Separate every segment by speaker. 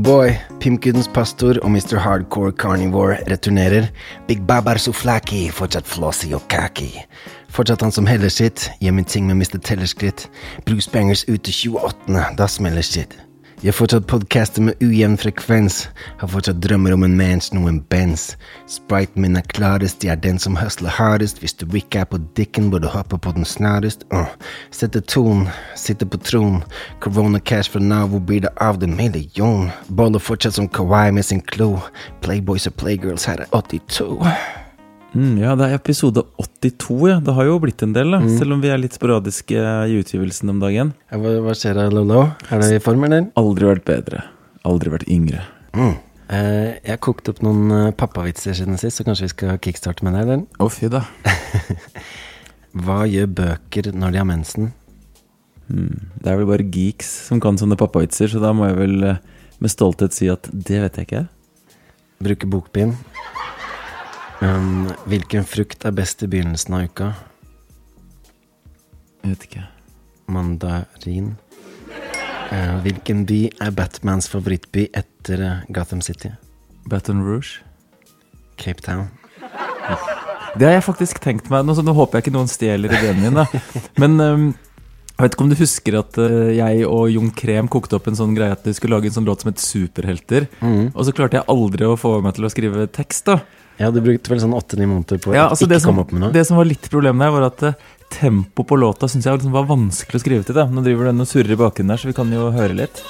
Speaker 1: Oh boy, Pimkudens pastor og Mr. Hardcore Carnivore returnerer. Big Babar Suflaki, fortsatt flossy og kaki. Fortsatt han som heller sitt, min ting med Mr. Tellerskritt. Bruce Bangers ute 28., da smeller Jeg fortsatt podcaster med ujevn frekvens. Har fortsatt drømmer om en mansion og en Benz. Spriten min er klarest, jeg er den som hustler hardest. Hvis du ikke er på dikken, bør du hoppe på den snarest. Uh. Sette ton, sitte på tron. Corona cash fra Nav, hvor blir det av den million? Boller fortsatt som Kawai med sin klo. Playboys og playgirls, her er 82.
Speaker 2: Mm, ja, det er episode 82, ja. Det har jo blitt en del, da. Selv om vi er litt sporadiske i utgivelsen om dagen.
Speaker 1: Hva, hva skjer Lolo? Er det i form, eller?
Speaker 2: Aldri vært bedre. Aldri vært yngre.
Speaker 1: Mm. Eh, jeg har kokt opp noen eh, pappavitser siden sist, så kanskje vi skal kickstarte med det, eller?
Speaker 2: Å, fy da.
Speaker 1: Hva gjør bøker når de har mensen?
Speaker 2: Det er vel bare geeks som kan sånne pappavitser, så da må jeg vel eh, med stolthet si at det vet jeg ikke.
Speaker 1: Bruke bokbind. Um, hvilken frukt er best i begynnelsen av uka?
Speaker 2: Jeg vet ikke.
Speaker 1: Mandarin. Uh, hvilken by er Batmans favorittby etter eh, Gotham City?
Speaker 2: Baton Rouge?
Speaker 1: Cape Town.
Speaker 2: Det har jeg faktisk tenkt meg. Nå, så nå håper jeg ikke noen stjeler ideen min, da. Men um, jeg vet ikke om du husker at eh, jeg og Jon Krem kokte opp en sånn greie at vi skulle lage en sånn låt som het Superhelter. Og så klarte jeg aldri å få meg til å skrive tekst, da.
Speaker 1: Ja, du brukte vel sånn åtte-ni måneder på å
Speaker 2: Ja, altså
Speaker 1: ikke
Speaker 2: som,
Speaker 1: komme opp med noe?
Speaker 2: det som var litt problemet der, var at uh, tempoet på låta syns jeg liksom var vanskelig å skrive til. Da. Nå driver den og surrer i bakgrunnen der, så vi kan jo høre litt.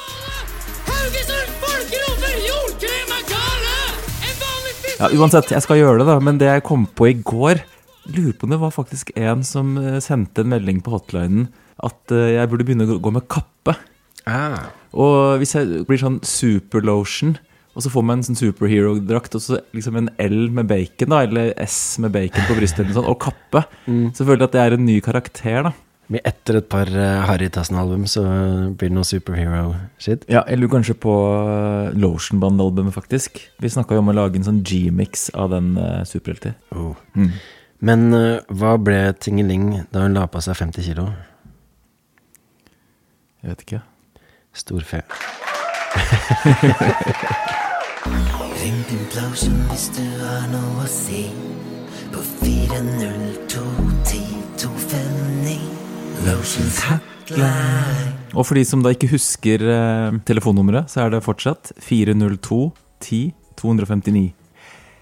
Speaker 2: Ja, Uansett, jeg skal gjøre det, da. Men det jeg kom på i går Lurer på om det var faktisk en som eh, sendte en melding på hotlinen at eh, jeg burde begynne å gå med kappe.
Speaker 1: Ah,
Speaker 2: Og hvis jeg blir sånn superlotion, og så får man en sånn superhero-drakt, og så liksom en L med bacon, da, eller S med bacon på brystet, og kappe, så føler jeg at det er en ny karakter, da.
Speaker 1: men etter et par uh, Harry Tassen-album så blir det noe superhero-shit.
Speaker 2: Ja, jeg lurer kanskje på uh, Lotionband-albumet, faktisk. Vi snakka jo om å lage en sånn G-mix av den uh, superhelter.
Speaker 1: Oh.
Speaker 2: Mm.
Speaker 1: Men uh, hva ble Tingeling da hun la på seg 50 kilo?
Speaker 2: Jeg vet ikke.
Speaker 1: Storfe.
Speaker 3: Ring din Blåsen hvis du har noe å si På 402-10-259 Lotions hotline
Speaker 2: Og for de som da ikke husker uh, telefonnummeret, så er det fortsatt 402 10 259.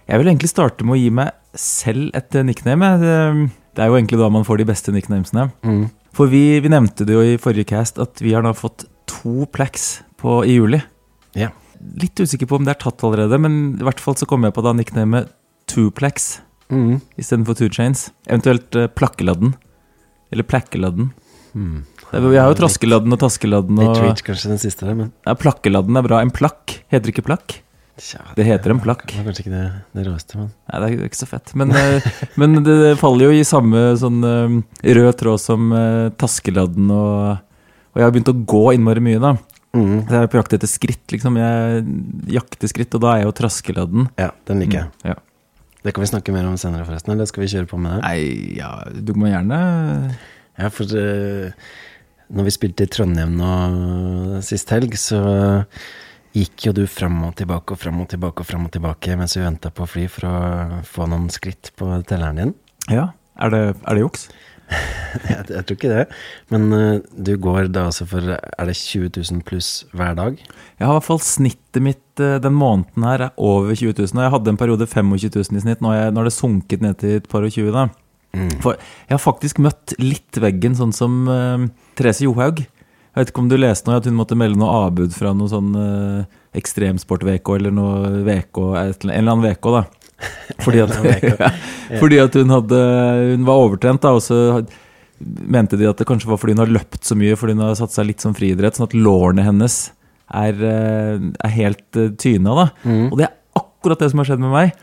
Speaker 2: Jeg vil egentlig starte med å gi meg selv et eh, nickname. Det, det er jo egentlig da man får de beste nicknamesene.
Speaker 1: Mm.
Speaker 2: For vi, vi nevnte det jo i forrige cast at vi har da fått to plax på, i juli. Litt usikker på om det er tatt allerede, men i hvert fall så kom jeg på da nicknamet Tuplex
Speaker 1: Mm.
Speaker 2: istedenfor Two Chains. Eventuelt uh, Plakkeladden. Eller Plakkeladden.
Speaker 1: Mm.
Speaker 2: Vi har jo Traskeladden og Taskeladden
Speaker 1: Litt
Speaker 2: og
Speaker 1: reach kanskje den siste der, men
Speaker 2: ja, Plakkeladden er bra. En plakk heter ikke plakk.
Speaker 1: tja,
Speaker 2: Det heter en plakk.
Speaker 1: Det var kanskje ikke det, det råeste, men
Speaker 2: Nei, det er ikke så fett. Men, eh, men det faller jo i samme sånn eh, rød tråd som Taskeladden og Og jeg har begynt å gå innmari mye, da.
Speaker 1: Mm.
Speaker 2: Så jeg er på jakt etter skritt, liksom. Jeg jakter skritt, og da er jeg jo Traskeladden.
Speaker 1: Ja, den liker jeg.
Speaker 2: Ja.
Speaker 1: Det kan vi snakke mer om senere, forresten. Eller skal vi kjøre på med det?
Speaker 2: Nei, ja, du må gjerne
Speaker 1: Ja, for uh, når vi spilte i Trondheim nå sist helg, så gikk jo du fram og tilbake og fram og tilbake og fram og tilbake mens vi venta på fly for å få noen skritt på telleren din.
Speaker 2: Ja. Er det, er det juks?
Speaker 1: Jeg, jeg tror ikke det, men uh, du går da altså for Er det 20 000 pluss hver dag?
Speaker 2: Jeg har i hvert fall snittet mitt uh, den måneden her er over 20 000. Og jeg hadde en periode 25 000 i snitt. Nå har det sunket ned til et par og 20, da. For jeg har faktisk møtt litt veggen, sånn som uh, Therese Johaug. Jeg vet ikke om du leste noe, at hun måtte melde noe avbud fra noe sånn ekstremsport-VK eller noe VK, en eller annen VK, da. Fordi at, ja, fordi at hun hadde Hun var overtrent, da, og så mente de at det kanskje var fordi hun har løpt så mye, fordi hun har satt seg litt som friidrett, sånn at lårene hennes er, eh, er helt eh, tyna, da. Og det er akkurat det som har skjedd med meg.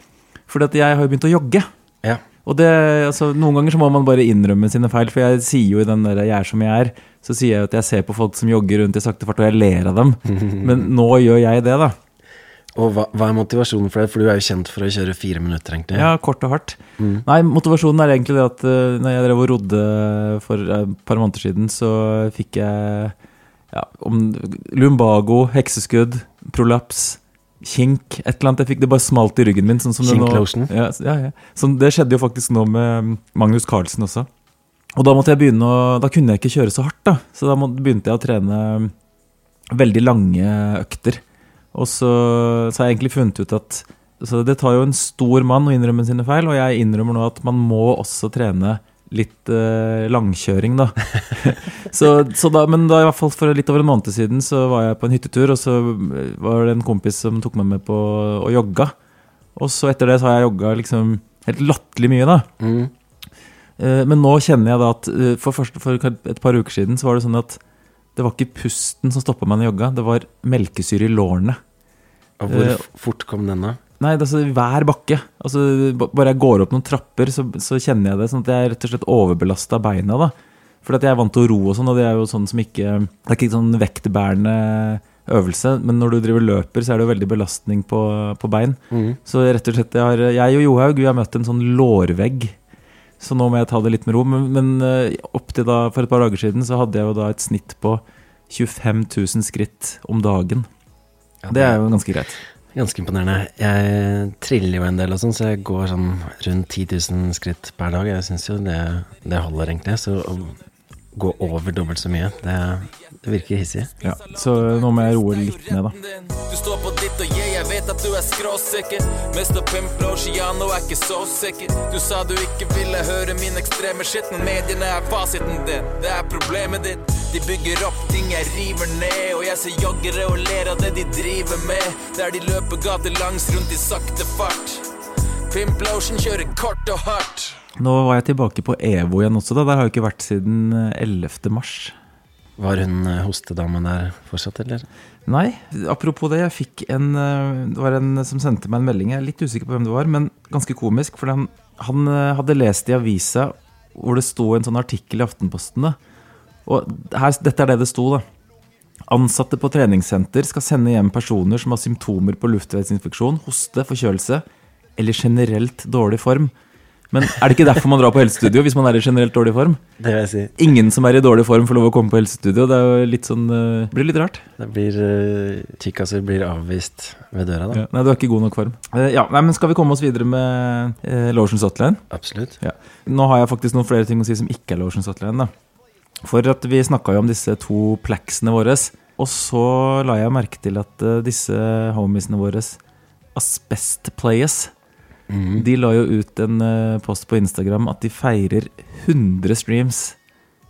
Speaker 2: Fordi at jeg har jo begynt å jogge.
Speaker 1: Ja.
Speaker 2: Og det, altså, Noen ganger så må man bare innrømme sine feil, for jeg sier jo i den der 'jeg er som jeg er', så sier jeg at jeg ser på folk som jogger rundt i sakte fart, og jeg ler av dem. Men nå gjør jeg det, da.
Speaker 1: Og hva, hva er motivasjonen for det? For du er jo kjent for å kjøre fire minutter, egentlig.
Speaker 2: Ja, kort og hardt. Nei, motivasjonen er egentlig det at uh, når jeg drev og rodde for et et par måneder siden, så fikk jeg ja, om lumbago, hekseskudd, prolaps, kink, et eller annet. Jeg fikk det bare smalt i ryggen min. Sånn som det nå-. Ja, ja, ja. Sånn, det skjedde jo faktisk nå med Magnus Carlsen også. Og da måtte jeg begynne å Da kunne jeg ikke kjøre så hardt, da. Så da må, begynte jeg å trene veldig lange økter. Og så, så har jeg egentlig funnet ut at så Det tar jo en stor mann å innrømme sine feil, og jeg innrømmer nå at man må også trene litt eh, langkjøring, da. så, så da. Men da i hvert fall for litt over en måned siden så var jeg på en hyttetur, og så eh, var det en kompis som tok meg med på å jogga. Og så etter det så har jeg jogga liksom helt latterlig mye, da.
Speaker 1: Mm.
Speaker 2: Eh, Men nå kjenner jeg da at eh, for, første, for et par uker siden så var det sånn at det var ikke pusten som stoppa meg når jeg jogga, det var melkesyre i lårene.
Speaker 1: Og hvor
Speaker 2: Eh,
Speaker 1: fort kom den, da?
Speaker 2: Nei, altså hver bakke. Altså, bare jeg går opp noen trapper, så, så kjenner jeg det. Sånn at jeg er rett og slett overbelasta beina. da For at jeg er vant til å ro og sånn, og det er jo sånn som ikke Det er ikke sånn vektbærende øvelse, men når du driver løper, så er det jo veldig belastning på, på bein.
Speaker 1: Mm.
Speaker 2: Så rett og slett, jeg, har, jeg og Johaug vi har møtt en sånn lårvegg. Så nå må jeg ta det litt med ro. Men, men eh, opp til da, for et par dager siden så hadde jeg jo da et snitt på 25 000 skritt om dagen. Det er jo ganske greit.
Speaker 1: Ganske imponerende. Jeg triller jo en del og sånn, så jeg går sånn rundt 10 000 skritt per dag. Jeg syns jo det, det holder, egentlig. Så gå over dobbelt så mye, det, det virker hissig.
Speaker 2: Ja, så nå må jeg roe litt ned, da.
Speaker 4: Du står på ditt og jeg, jeg vet at du er skråsikker. Mr. Pimple Oceano er ikke så sikker. Du sa du ikke ville høre min ekstreme shit, men mediene er fasiten din. Det er problemet ditt. De bygger opp ting jeg river ned, og jeg ser joggere og ler av det de driver med. Der de løper gatelangs rundt i sakte fart. Pimplotion kjører kort og hardt.
Speaker 2: Nå var jeg tilbake på EVO igjen også, da. Der har jeg ikke vært siden eh, 11. mars.
Speaker 1: Var hun hostedamen der fortsatt, eller?
Speaker 2: Nei, apropos det, jeg fikk en eh, Det var en som sendte meg en melding, jeg er litt usikker på hvem det var, men ganske komisk, for han, han eh, hadde lest i avisa hvor det sto en sånn artikkel i Aftenposten, da. Og her, dette er det det sto, da. Ansatte på treningssenter skal sende hjem personer som har symptomer på luftveisinfeksjon, hoste, forkjølelse eller generelt dårlig form. Men er det ikke derfor man drar på helsestudio, hvis man er i generelt dårlig form?
Speaker 1: Det vil jeg si.
Speaker 2: Ingen som er i dårlig form får lov å komme på helsestudio. Det er jo litt sånn, eh, blir litt rart.
Speaker 1: Det blir uh, Kikkaser blir avvist ved døra, da.
Speaker 2: Ja. Nei, du er ikke i god nok form. Eh, ja, nei, men Skal vi komme oss videre med uh, Lotion Hotline?
Speaker 1: Absolutt.
Speaker 2: Ja. Nå har jeg faktisk noen flere ting å si som ikke er Lotion Hotline. For at vi snakka jo om disse to plaxene våre. Og så la jeg merke til at eh, disse homiesene våre, Asbest Players,
Speaker 1: Mhm.
Speaker 2: de la jo ut en eh, post på Instagram at de feirer 100 streams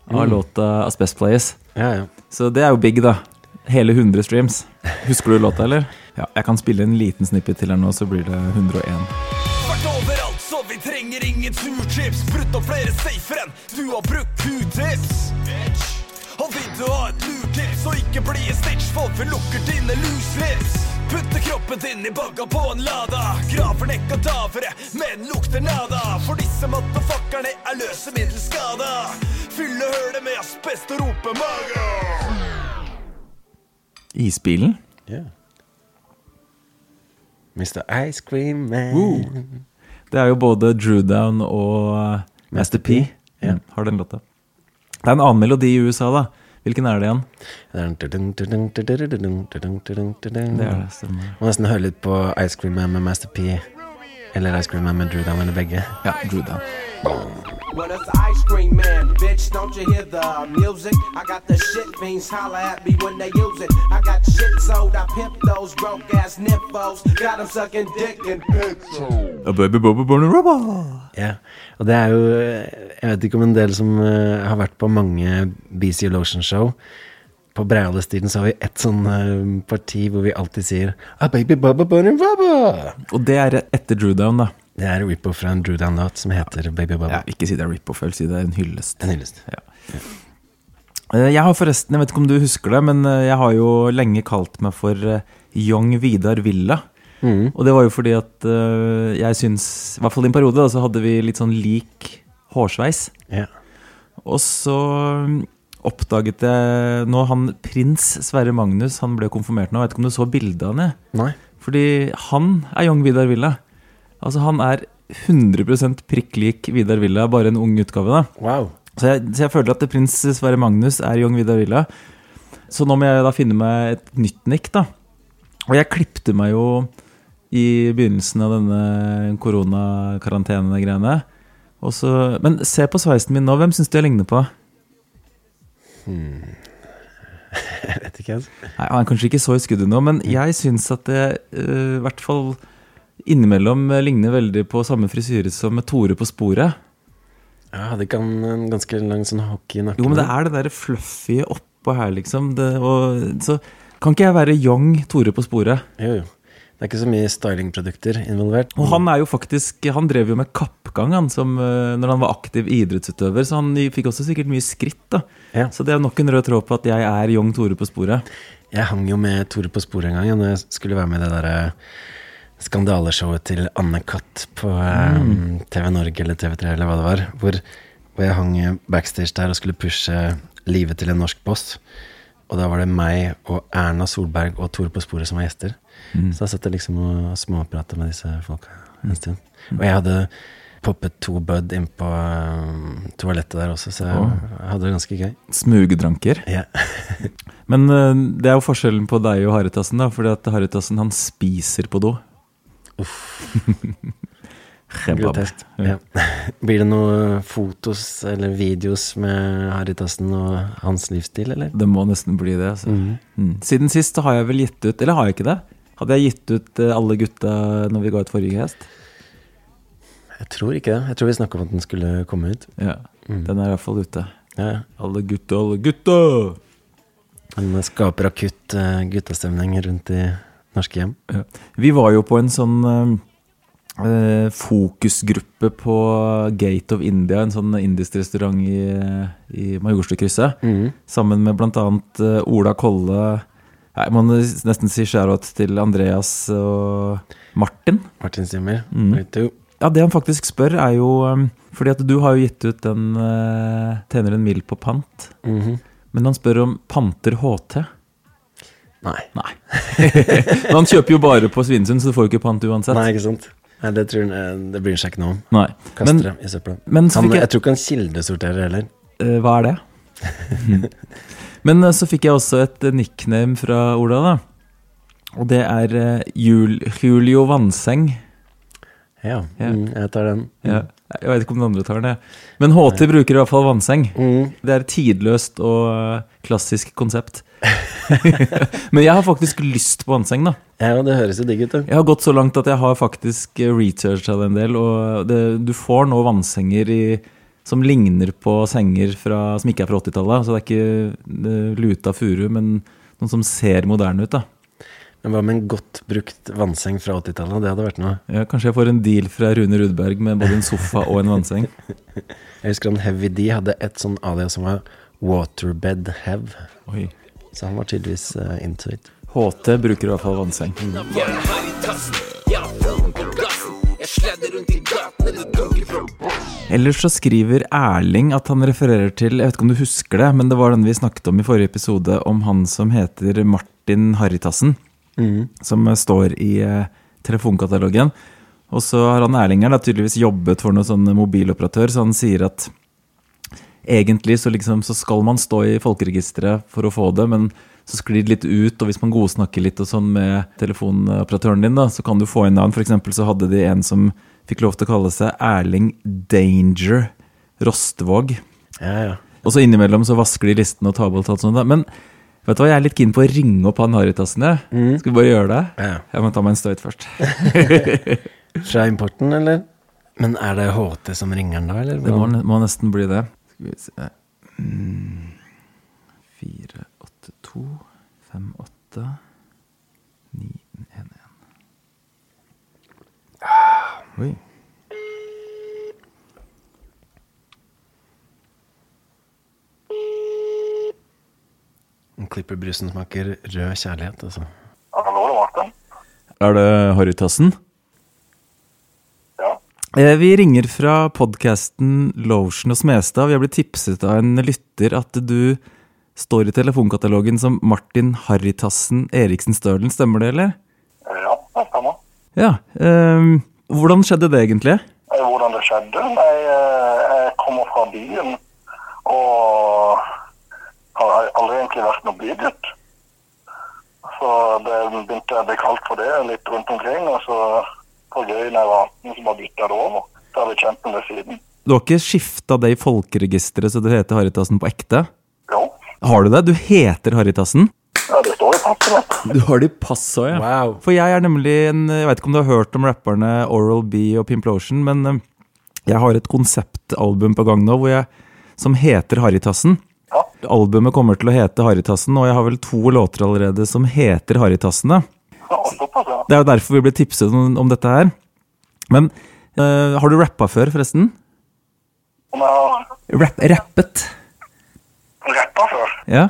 Speaker 2: av
Speaker 1: Mm.
Speaker 2: låta Asbest Players.
Speaker 1: Ja, ja.
Speaker 2: Så det er jo big, da. Hele 100 streams. Husker du låta, eller? Ja, jeg kan spille en liten snippet til her nå, så blir det 101.
Speaker 4: Vært overalt, så vi trenger ingen turchips. Brutt opp flere safer enn du har brukt q-tips. Og vil du ha et lurtips og ikke bli en snitch, folk vi lukker dine loose-lips. Putte kroppen din i bagga på en lada. Graver ned kadavere, men lukter nada. For disse motherfuckerne er løsemiddelskada. Fylle hølet med asbest og rope maga.
Speaker 2: Isbilen?
Speaker 1: ja. Mr. Ice Cream Man.
Speaker 2: Det er jo både Drewdown og uh, Master P.
Speaker 1: Ja.
Speaker 2: Mm, har den låta. Det er en annen melodi i USA, da. Hvilken er det igjen?
Speaker 1: Det
Speaker 2: er det, stemmer.
Speaker 1: Må nesten høre litt på Ice Cream Man med Master P. Eller Ice Cream Man med Drew Down, eller begge.
Speaker 2: Ja, Drew Down.
Speaker 5: Well, it's the ice cream man, bitch. Don't you hear the music? I got the shit fiends holler at me when they use it. I got shit sold, I pimp those broke ass nymphos. Got them sucking dick and
Speaker 2: A baby, baby, born a rubber.
Speaker 1: Ja, og det er jo Jeg vet ikke om en del som uh, har vært på mange BC Lotion-show. På Breialestiden så har vi ett sånn uh, parti hvor vi alltid sier A baby bunny rubber.
Speaker 2: Og det er etter Drew Down, da.
Speaker 1: Det er Rippo fra en Drew Down-låt som heter Baby Bubba.
Speaker 2: Ja, ikke si det er rip-off, si det er en hyllest.
Speaker 1: En hyllest.
Speaker 2: Eh, Jeg har forresten, jeg vet ikke om du husker det, men eh, jeg har jo lenge kalt meg for eh, Young Vidar Villa.
Speaker 1: Mm.
Speaker 2: Og det var jo fordi at jeg syns, i hvert fall i en periode, da, så hadde vi litt sånn lik hårsveis.
Speaker 1: Ja.
Speaker 2: Og så mm, oppdaget jeg nå han prins Sverre Magnus, han ble konfirmert nå, jeg vet ikke om du så bildet av
Speaker 1: ham?
Speaker 2: Fordi han er Young Vidar Villa. Altså han er 100 prikk lik Vidar Villa, bare en ung utgave da.
Speaker 1: Wow.
Speaker 2: Så jeg, så jeg føler at prins Sverre Magnus er Young Vidar Villa. Så nå må jeg da finne meg et nytt nikk, da. Og jeg klipte meg jo i begynnelsen av denne koronakarantene-greiene. Men se på sveisen min nå. Hvem syns du jeg ligner på?
Speaker 1: Jeg vet ikke, altså.
Speaker 2: Nei, Han er kanskje ikke så i skuddet nå, men jeg syns at det eh, i hvert fall innimellom eh, ligner veldig på samme frisyre som Tore på sporet.
Speaker 1: Hadde ikke han en ganske lang sånn hockey i nakken?
Speaker 2: Jo, men det er det derre fluffy oppå her, liksom. Det, og, så kan ikke jeg være young Tore på sporet?
Speaker 1: Jo, jo. Det er ikke så mye stylingprodukter involvert.
Speaker 2: Og han er jo faktisk Han drev jo med kappgang han som, eh, når han var aktiv idrettsutøver, så han fikk også sikkert mye skritt. da
Speaker 1: Ja.
Speaker 2: Så det er nok en rød tråd på at jeg er young Tore på sporet.
Speaker 1: Jeg hang jo med Tore på sporet en gang ja, når jeg skulle være med i det derre skandaleshowet til Anne Katt på um, TV Norge eller TV3 eller hva det var. Hvor, hvor jeg hang backstage der og skulle pushe livet til en norsk boss. Og da var det meg og Erna Solberg og Tore på sporet som var gjester. Så da satt jeg liksom og småprata med disse folka en stund. Og jeg hadde poppet to bud inn på eh, toalettet der også, så jeg, oh. hadde det ganske gøy.
Speaker 2: Smugdranker.
Speaker 1: Ja.
Speaker 2: Men eh, det er jo forskjellen på deg og Haritassen da. For at Harrytassen han spiser på do. Kebab.
Speaker 1: Grotesk. Ja. Blir det noen fotos eller videos med Harrytassen og hans livsstil, eller?
Speaker 2: Det må nesten bli det. Altså. Mm. Siden sist har jeg vel gitt ut Eller har jeg ikke det? Hadde jeg gitt ut eh, alle gutta når vi ga ut forrige hest?
Speaker 1: Jeg tror ikke det. Jeg tror vi snakka om at den skulle komme ut.
Speaker 2: Ja. Den er i hvert fall ute.
Speaker 1: Ja.
Speaker 2: Alle gutta, alle gutta!
Speaker 1: Den skaper akutt uh, guttastemning rundt i norske hjem.
Speaker 2: Ja. Vi var jo på en sånn eh, eh, fokusgruppe på Gate of India, en sånn indisk restaurant i, i Majorstukrysset. Sammen med annet eh, Ola Kolle Nei, man må nesten si shout til Andreas og Martin.
Speaker 1: Martin Simmer.
Speaker 2: Mm. Ja, det han faktisk spør, er jo um, Fordi at du har jo gitt ut den uh, Tjener en mil på pant.
Speaker 1: Mhm.
Speaker 2: Men han spør om panter HT.
Speaker 1: Nei.
Speaker 2: Nei. Men han kjøper jo bare på Svinesund, så du får jo ikke pant uansett.
Speaker 1: Nei, ikke sant? Nei, det, tror han, eh, det bryr han seg ikke noe om.
Speaker 2: Nei.
Speaker 1: Kaster
Speaker 2: Men
Speaker 1: det i søpla.
Speaker 2: men så
Speaker 1: Han,
Speaker 2: jeg-
Speaker 1: jeg tror ikke han kildesorterer heller.
Speaker 2: Uh, hva er det? Men eh, så fikk jeg også et nickname fra Ola, da. Og det er Jul, Julio Vannseng.
Speaker 1: Ja,
Speaker 2: Ja.
Speaker 1: Mm, jeg tar den.
Speaker 2: Ja. Jeg vet ikke om den andre tar den. Men HT bruker i hvert fall vannseng.
Speaker 1: Mm.
Speaker 2: Det er et tidløst og eh, klassisk konsept. Men jeg har faktisk lyst på vannseng, da.
Speaker 1: Ja, det høres jo digg ut, da.
Speaker 2: Jeg har gått så langt at jeg har faktisk eh, researcha det en del, og det, du får nå vannsenger i, som ligner på senger fra, som ikke er fra 80-tallet. Så det er ikke det, luta furu, men noen som ser moderne ut, da.
Speaker 1: Hva med en godt brukt vannseng fra 80-tallet? Det hadde vært noe.
Speaker 2: Ja, kanskje jeg får en deal fra Rune Rudberg med både en sofa og en vannseng.
Speaker 1: Jeg husker han Heavy D hadde et sånn alias som var Waterbed Hev.
Speaker 2: Oi.
Speaker 1: Så han var tydeligvis uh, into it.
Speaker 2: HT bruker i hvert fall vannseng.
Speaker 4: Er.
Speaker 2: Ellers så skriver Erling at han refererer til Jeg vet ikke om du husker det, men det var den vi snakket om i forrige episode, om han som heter Martin Harrytassen. Som står i eh, telefonkatalogen. Og så har han Erling her tydeligvis jobbet for noen sånn mobiloperatør, så han sier at egentlig så, liksom, så skal man stå i folkeregisteret for å få det, men så sklir det litt ut, og hvis man godsnakker litt og sånn med telefonoperatøren din, da, så kan du få inn navn. For eksempel så hadde de en som fikk lov til å kalle seg Erling Danger Rostvåg.
Speaker 1: Ja, ja.
Speaker 2: Og så innimellom så vasker de listene og tar bort alt sånt. Men vet du hva, jeg er litt keen på å ringe opp han Haritassen. jeg. Skal vi bare gjøre det?
Speaker 1: Ja.
Speaker 2: Jeg må ta meg en støyt først.
Speaker 1: Fra importen, eller? Men er det HT som ringer den da, eller?
Speaker 2: Det må, må nesten bli det. Skal vi se mm. Fire, åtte, to, fem, åtte, ni, en, en. Oi.
Speaker 1: Klipperbrusen smaker rød kjærlighet, altså.
Speaker 6: Hallo, er Martin.
Speaker 2: Er det Harrytassen?
Speaker 6: Ja.
Speaker 2: Eh, Vi ringer fra podkasten Lotion og Smestad. Vi har blitt tipset av en lytter at du står i telefonkatalogen som Martin Harrytassen Eriksen Stølen. Stemmer det, eller?
Speaker 6: Ja, det stemmer.
Speaker 2: Ja. ehm, hvordan skjedde det egentlig?
Speaker 6: Eh, Hvordan det skjedde? Nei, eh, jeg kommer fra byen, og har aldri egentlig vært noe bygutt. Så det begynte jeg å bli kalt for det litt rundt omkring, og så på gøy når jeg var 18, så bare bytta jeg det over. Så har vi kjent med det siden.
Speaker 2: Du har ikke skifta det i folkeregisteret så du heter Haritassen på ekte?
Speaker 6: Jo.
Speaker 2: Har du det? Du heter Haritassen?
Speaker 6: Ja, det står i passet mitt.
Speaker 2: Du har det i passet òg, ja.
Speaker 1: Wow.
Speaker 2: For jeg er nemlig en Jeg vet ikke om du har hørt om rapperne Oral B og Pimplotion, men eh, jeg har et konseptalbum på gang nå hvor jeg, som heter Harrytassen.
Speaker 6: Ja.
Speaker 2: Albumet kommer til å hete Harrytassen, og jeg har vel to låter allerede som heter Harrytassene.
Speaker 6: Ja, ja.
Speaker 2: Det er jo derfor vi ble tipset om, om dette her. Men uh, har du rappa før, forresten?
Speaker 6: Har
Speaker 2: Rapp, rappet?
Speaker 6: rappa før?
Speaker 2: Ja.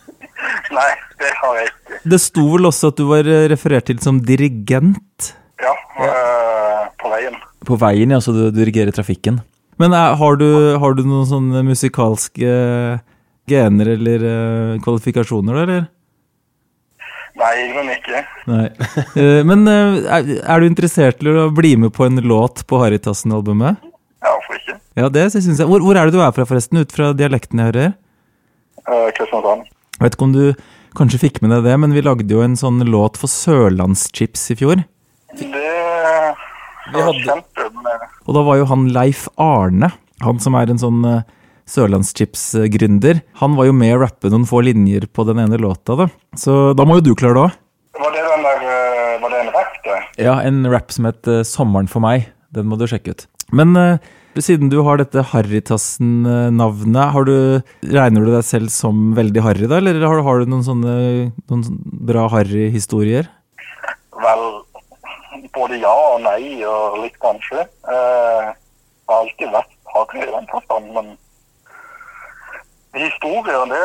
Speaker 6: Nei, det har jeg ikke.
Speaker 2: Det sto vel også at du var eh, referert til som dirigent
Speaker 6: Ja, øh, på veien.
Speaker 2: på veien, ja, så du dirigerer trafikken. Men eh, har, du, har du noen sånne musikalske gener eller eh, kvalifikasjoner, da, eller?
Speaker 6: Nei, men ikke.
Speaker 2: Nei. Eh, Men eh, er, du interessert til å bli med på en låt på Harrytassen-albumet?
Speaker 6: Ja, hvorfor ikke?
Speaker 2: Ja, det synes jeg. Hvor, hvor er det du er fra, forresten? Ut fra dialekten jeg hører?
Speaker 6: Eh, Kristiansand.
Speaker 2: Jeg vet ikke om du kanskje fikk med deg det, men vi lagde jo en sånn låt for Sørlandschips i fjor.
Speaker 6: Det var kjempe
Speaker 2: Og da var jo han Leif Arne, han som er en sånn uh, Sørlandschips-gründer, han var jo med å rappe noen få linjer på den ene låta, da. Så da må jo du klare det òg.
Speaker 6: Var det den der eh, Var det en rapp, det?
Speaker 2: Ja, en rap som het eh, 'Sommeren for meg'. Den må du sjekke ut. Men eh, siden du har dette Harrytassen-navnet, har regner du deg selv som veldig harry, da? Eller har, har du noen sånne noen bra harry-historier?
Speaker 6: Både ja og nei og litt kanskje. Eh, jeg har alltid vært hakelig i den forstand, men historier, det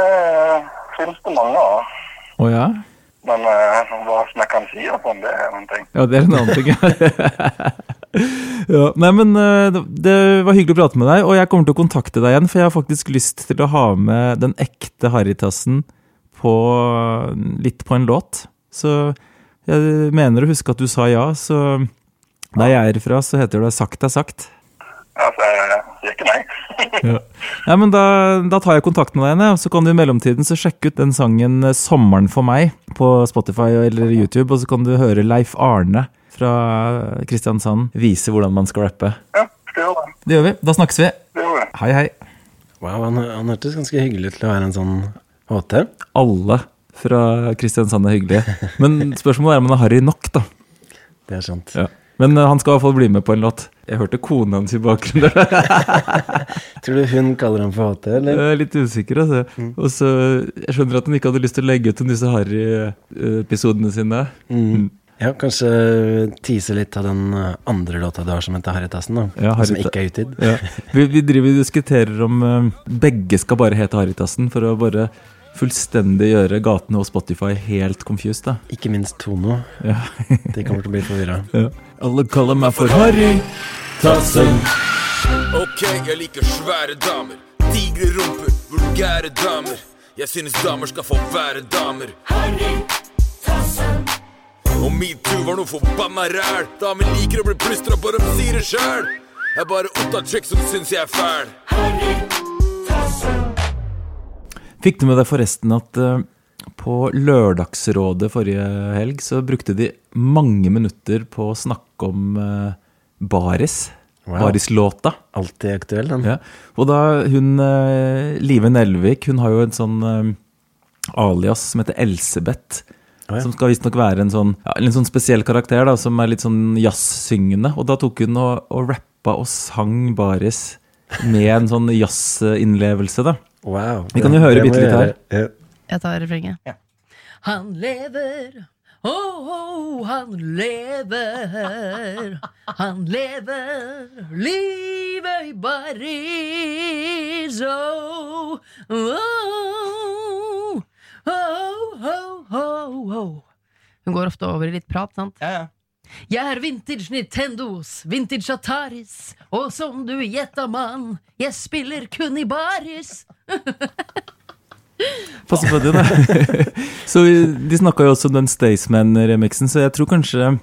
Speaker 6: finnes det mange av.
Speaker 2: Å ja?
Speaker 6: Men eh, hva som jeg kan si og sånn, det er en ting.
Speaker 2: Ja, det er en annen ting. ja, nei, men eh, det- det var hyggelig å prate med deg, og jeg kommer til å kontakte deg igjen, for jeg har faktisk lyst til å ha med den ekte Harrytassen på litt på en låt. Så jeg mener å huske at du sa ja, så der jeg er fra, så heter det 'sagt er sagt'.
Speaker 6: Altså, jeg sier ikke nei.
Speaker 2: Ja, ja men da, da tar jeg kontakt med deg og så kan du i mellomtiden så sjekke ut den sangen eh, 'Sommeren for meg' på Spotify eller YouTube, og så kan du høre Leif Arne fra Kristiansand vise hvordan man skal rappe.
Speaker 6: ja, skal gjøre det.
Speaker 2: Det gjør vi. Da snakkes vi.
Speaker 6: Det gjør vi.
Speaker 2: Hei, hei.
Speaker 1: Wow, han, han hørtes ganske hyggelig ut til å være en sånn HT.
Speaker 2: Alle fra Kristiansand er hyggelig. Men spørsmålet er om han er harry nok, da.
Speaker 1: Det er sant.
Speaker 2: Ja. Men eh, han skal i hvert fall bli med på en låt. Jeg hørte kona hans i bakgrunnen.
Speaker 1: Tror du hun kaller ham for HT, eller?
Speaker 2: Jeg er litt usikker, altså. Og så, Jeg skjønner at hun ikke hadde lyst til å legge ut om disse harry-episodene sine.
Speaker 1: Mm. Ja, kanskje tease litt av den andre låta du har som heter Harrytassen, da.
Speaker 2: Ja,
Speaker 1: som ikke er utgitt.
Speaker 2: Ja. Vi, vi driver og diskuterer om eh, begge skal bare hete Harrytassen, for å bare fullstendig gjøre gatene og Spotify helt confused. da.
Speaker 1: Ikke minst Tono.
Speaker 2: Ja.
Speaker 1: De kommer til å bli forvirra.
Speaker 2: Ja. Alle kaller meg for Harry Tassen.
Speaker 4: Ok, jeg liker svære damer. Digre rumper, vulgære damer. Jeg synes damer skal få være damer. Og metoo var noe forbanna ræl. Damer liker å bli plystra på, de sier det sjæl. Jeg er bare opptatt chick som syns jeg er fæl.
Speaker 2: Fikk du med deg forresten at eh, på Lørdagsrådet forrige helg så brukte de mange minutter på å snakke om uh, Baris.
Speaker 1: Wow.
Speaker 2: Baris-låta.
Speaker 1: Alltid aktuell, den.
Speaker 2: Ja. Og da hun eh, Live Nelvik, hun har jo en sånn eh, alias som heter Elsebeth.
Speaker 1: Oh, ja.
Speaker 2: Som skal visstnok være en sånn, ja, en sånn spesiell karakter, da, som er litt sånn jazzsyngende. Og da tok hun og, og rappa og sang Baris med en sånn jazzinnlevelse, da.
Speaker 1: Wow.
Speaker 2: Vi kan jo høre bitte litt her.
Speaker 1: Ja.
Speaker 7: Jeg tar refrenget. Han lever, oh, oh, han lever. Han lever livet i Paris. Oh, oh, oh, oh, oh, oh. Hun går ofte over i litt prat, sant? Jeg er vintage Nintendos, vintage Ataris, og som du gjetta, mann, jeg spiller kun i baris.
Speaker 2: Passe på det, da. så de snakka jo også om den Staysman-remixen, så jeg tror kanskje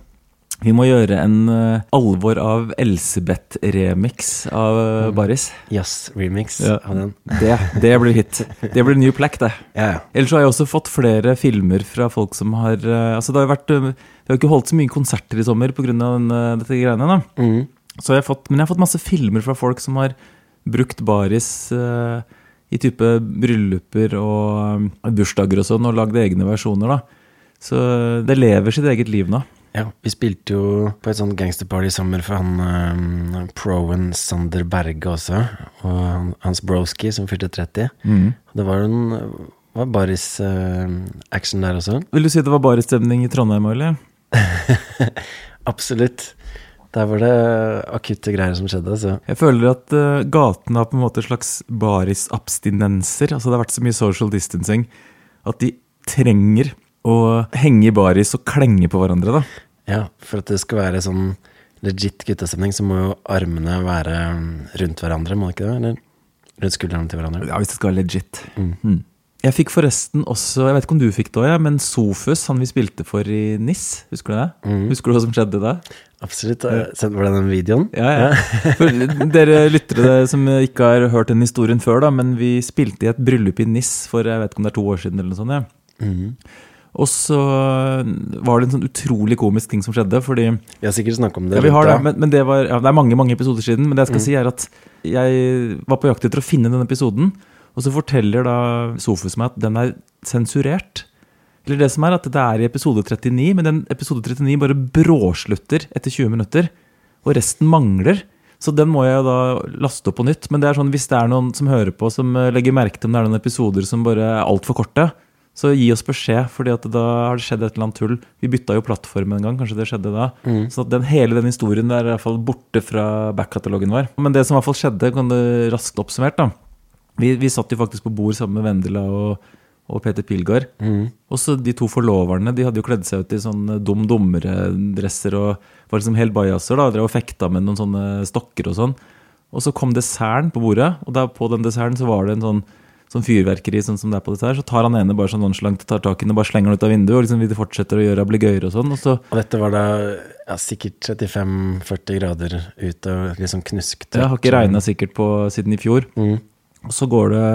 Speaker 2: Vi må gjøre en uh, alvor av Elsebeth-remix av uh, Baris.
Speaker 1: Jazz-remix
Speaker 2: Ja.
Speaker 1: av den.
Speaker 2: Det, det blir hit. Det blir new plack, det.
Speaker 1: Ja, ja.
Speaker 2: Ellers så har jeg også fått flere filmer fra folk som har uh, Altså det har jo vært Vi har ikke holdt så mye konserter i sommer pga. dette greiene. da
Speaker 1: Mm.
Speaker 2: Så jeg har fått, Men jeg har fått masse filmer fra folk som har brukt baris i type brylluper og bursdager og sånn, og lagd egne versjoner. da Så det lever sitt eget liv nå.
Speaker 1: Ja, vi spilte jo på et sånt gangsterparty i sommer for han um, Proen Sander Berge også, og han, hans broski som fylte 30.
Speaker 2: Mm.
Speaker 1: Det var jo en var baris uh, action der også.
Speaker 2: Vil du si det var baristemning i Trondheim òg, eller?
Speaker 1: Absolutt. Der var det akutte greier som skjedde, så
Speaker 2: Jeg føler at uh, gatene har på en måte slags barisabstinenser. Altså det har vært så mye social distancing at de trenger å henge i baris og klenge på hverandre. da.
Speaker 1: ja, for at det skal være sånn legit guttastemning, så må jo armene være um, rundt hverandre, må det ikke det? Eller rundt skuldrene til hverandre.
Speaker 2: Ja, Hvis det skal være legit. Mm. Jeg fikk forresten også, jeg vet ikke om du fikk det òg, ja, men Sofus, han vi spilte for i NIS, husker du det? Husker du hva som skjedde da?
Speaker 1: Absolutt. Var det den videoen?
Speaker 2: Ja, ja. For dere lyttere som ikke har hørt den historien før, da, men vi spilte i et bryllup i NIS for jeg vet ikke om det er to år siden. eller noe sånt, ja.
Speaker 1: Mhm.
Speaker 2: Og så var det en sånn utrolig komisk ting som skjedde, fordi
Speaker 1: Vi har sikkert snakket om det.
Speaker 2: ja, vi har det, men, men det, var, ja, det er mange mange episoder siden. Men det jeg skal si er at jeg var på jakt etter å finne denne episoden. Og så forteller da Sofus meg at den er sensurert. Eller det som er at det er i episode 39, men den episode 39 bare bråslutter etter 20 minutter. Og resten mangler. Så den må jeg da laste opp på nytt. Men det er sånn, hvis det er noen som hører på, som eh, legger merke til om det er noen episoder som bare er altfor korte, så gi oss beskjed, fordi da har det skjedd et eller annet tull. Vi bytta jo plattform en gang, kanskje det skjedde da. Så at den, hele den historien er i hvert fall borte fra backkatalogen vår. Men det som i hvert fall skjedde, kan det raskt oppsummert, da. Vi, vi satt jo faktisk på bord sammen med Vendela og, og Peter Pilgaard. Og så de to forloverne de hadde jo kledd seg ut i sånn dum dummere-dresser og var liksom helt bajaser. da, Drev og fekta med noen sånne stokker og sånn. Og så kom desserten på bordet, og der på den desserten så var det en sånn, sånn fyrverkeri sånn som det er på dette her, Så tar han ene bare sånn nonsjalant tar tak i den og bare slenger den ut av vinduet. Og liksom vi fortsetter å gjøre ablegøyer og sånn. Og så
Speaker 1: Og dette var da ja, sikkert 35-40 grader ut og liksom knusktørt.
Speaker 2: Jeg har ikke regna sikkert på siden i fjor.
Speaker 1: Mm.
Speaker 2: Og så går det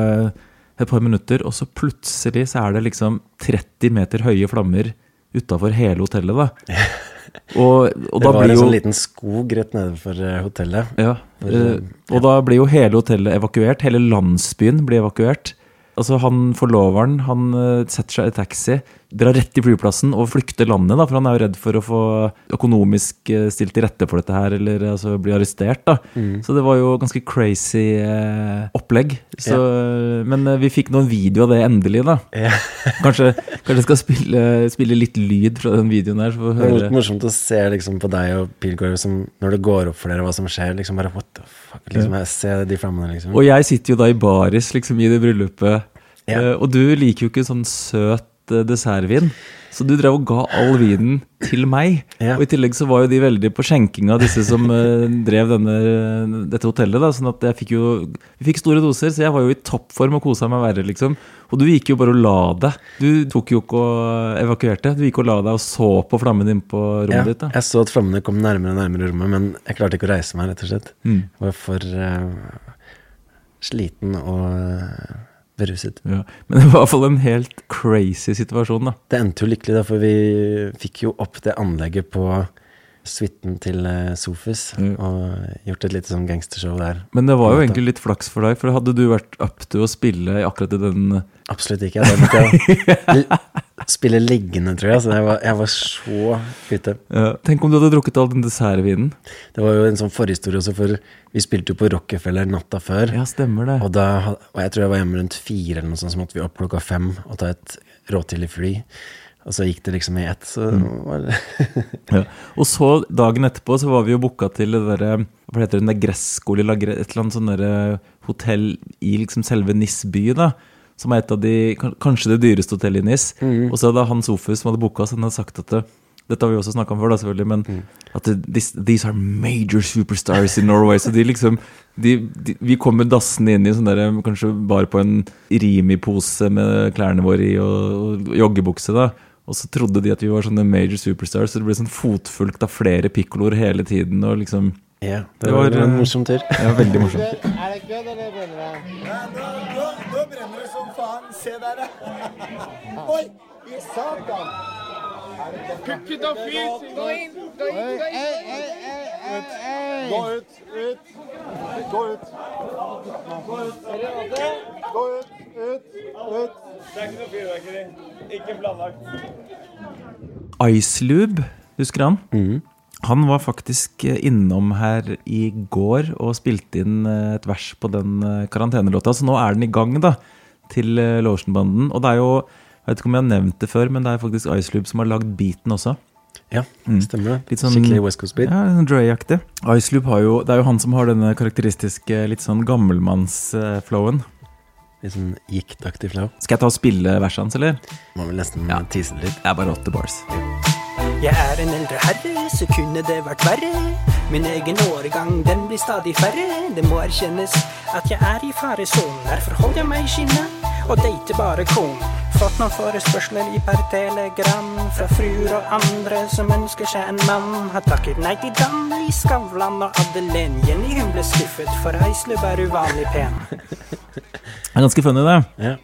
Speaker 2: et par minutter, og så plutselig så er det liksom 30 meter høye flammer utafor hele hotellet. da. Og, og
Speaker 1: Det
Speaker 2: da
Speaker 1: var en
Speaker 2: jo
Speaker 1: sånn liten skog rett nede for eh, hotellet.
Speaker 2: ja,
Speaker 1: For,
Speaker 2: eh, Og da blir jo hele hotellet evakuert. Hele landsbyen blir evakuert. Altså han Forloveren han eh, setter seg i taxi, drar rett i flyplassen og flykter landet. da, For han er jo redd for å få økonomisk eh, stilt til rette for dette her, eller altså bli arrestert. da.
Speaker 1: Mm.
Speaker 2: Så det var jo ganske crazy eh, opplegg. Så, Men eh, vi fikk noen video av det endelig, da.
Speaker 1: Ja.
Speaker 2: Kanskje, kanskje jeg skal spille, spille litt lyd fra den videoen her. så får vi
Speaker 1: Det er
Speaker 2: høre.
Speaker 1: morsomt å se liksom på deg og Pilgaard som når det går opp for dere hva som skjer. liksom bare, what the fuck, liksom, jeg ser de flammene, liksom.
Speaker 2: Og jeg sitter jo da i baris liksom i det bryllupet.
Speaker 1: Ja.
Speaker 2: Eh, og du liker jo ikke sånn søt eh, dessertvin. Så du drev og ga all vinen til meg.
Speaker 1: Ja.
Speaker 2: Og i tillegg så var jo de veldig på skjenkinga, disse som eh, drev denne, dette hotellet. da, sånn at jeg fikk jo Vi fikk store doser, så jeg var jo i toppform og kosa meg verre, liksom. Og du gikk jo bare og la deg. Du tok jo ikke og evakuerte. Du gikk og la deg og så på flammen inne på rommet
Speaker 1: Ja,
Speaker 2: ditt. da.
Speaker 1: jeg så at flammene kom nærmere og nærmere rommet, men jeg klarte ikke å reise meg, rett og slett.
Speaker 2: Mm.
Speaker 1: Jeg var for uh, sliten og eh, beruset.
Speaker 2: Ja. Men det var i hvert fall en helt crazy situasjon, da.
Speaker 1: Det endte jo lykkelig, da, for vi fikk jo opp det anlegget på suiten til Sofis Sofus,
Speaker 2: Mm.
Speaker 1: og gjort et lite sånn gangstershow der.
Speaker 2: Men det var jo egentlig litt flaks for deg, for hadde du vært up til å spille akkurat i den
Speaker 1: Absolutt ikke. Jeg spille liggende, tror jeg. Så jeg var, jeg var så ute.
Speaker 2: ja. Tenk om du hadde drukket all den dessertvinen.
Speaker 1: Det var jo en sånn forhistorie også, for vi spilte jo på Rockefeller natta før.
Speaker 2: Ja, stemmer det.
Speaker 1: Og, da, og jeg tror jeg var hjemme rundt fire, eller noe sånt, så måtte vi opp klokka fem og ta et råtidlig fly. Og så gikk det liksom i ett, så
Speaker 2: Mm. Ja. Og så dagen etterpå så var vi jo booka til det derre Hva heter det, den der Gresskole, et eller annet sånn derre hotell i liksom selve Nis by, da. Som er et av de Kanskje det dyreste hotellet i Nis. Og så hadde han Sofus som hadde booka oss, han hadde sagt at det, dette har vi også snakka om før, da selvfølgelig, men at det, this, these are major superstars in Norway. Så de liksom de, de, Vi kommer dassende inn i sånn der, kanskje bare på en Rimi-pose med klærne våre i og, og joggebukse, da. Og så trodde de at vi var sånne major superstars, så det ble sånn fotfulgt av flere pikkoloer hele tiden. Og liksom
Speaker 1: Ja, det var en
Speaker 2: eh,
Speaker 1: morsom tur.
Speaker 2: Ja, veldig morsomt.
Speaker 8: Er det kødd, eller brenner det? Se der, ja. Oi! I satan!
Speaker 9: Fys! Gå inn! Gå inn! Gå inn!
Speaker 8: Gå ut, ut. Gå ut. Gå ut. Gå ut, ut, ut. Det er ikke noe fyrverkeri. Ikke planlagt.
Speaker 2: Icelube, husker han? Han var faktisk eh, innom her i går og spilte inn eh, et vers på den eh, karantenelåta. Så nå er den i gang, da, til eh, Lotionbanden. Og det er jo Jeg vet ikke om jeg har nevnt det før, men det er faktisk Icelube som har lagd beaten også.
Speaker 1: Ja, stemmer det.
Speaker 2: Litt sånn-
Speaker 1: Skikkelig West Coast beat.
Speaker 2: Ja, sånn Dre-aktig. Iceloop har jo Det er jo han som har denne karakteristiske litt sånn gammelmanns-flowen.
Speaker 1: Litt sånn giktaktig flow.
Speaker 2: Skal jeg ta og spille verset hans, eller?
Speaker 1: Må vel nesten
Speaker 2: Ja.
Speaker 1: tise det litt.
Speaker 2: Det er bare åtte bars.
Speaker 10: Jeg er en eldre herre, så kunne det vært verre. Min egen årgang, den blir stadig færre. Det må erkjennes at jeg er i faresonen. Derfor holder jeg meg i skinnet og dater bare kon. Fått noen forespørsler i per telegram fra fruer og andre som ønsker seg en mann. Har takket nei til Danny, Skavlan og Adelén. Jenny hun ble skuffet, for Eislub er uvanlig pen.
Speaker 2: Det er ganske funny, det.
Speaker 1: Ja.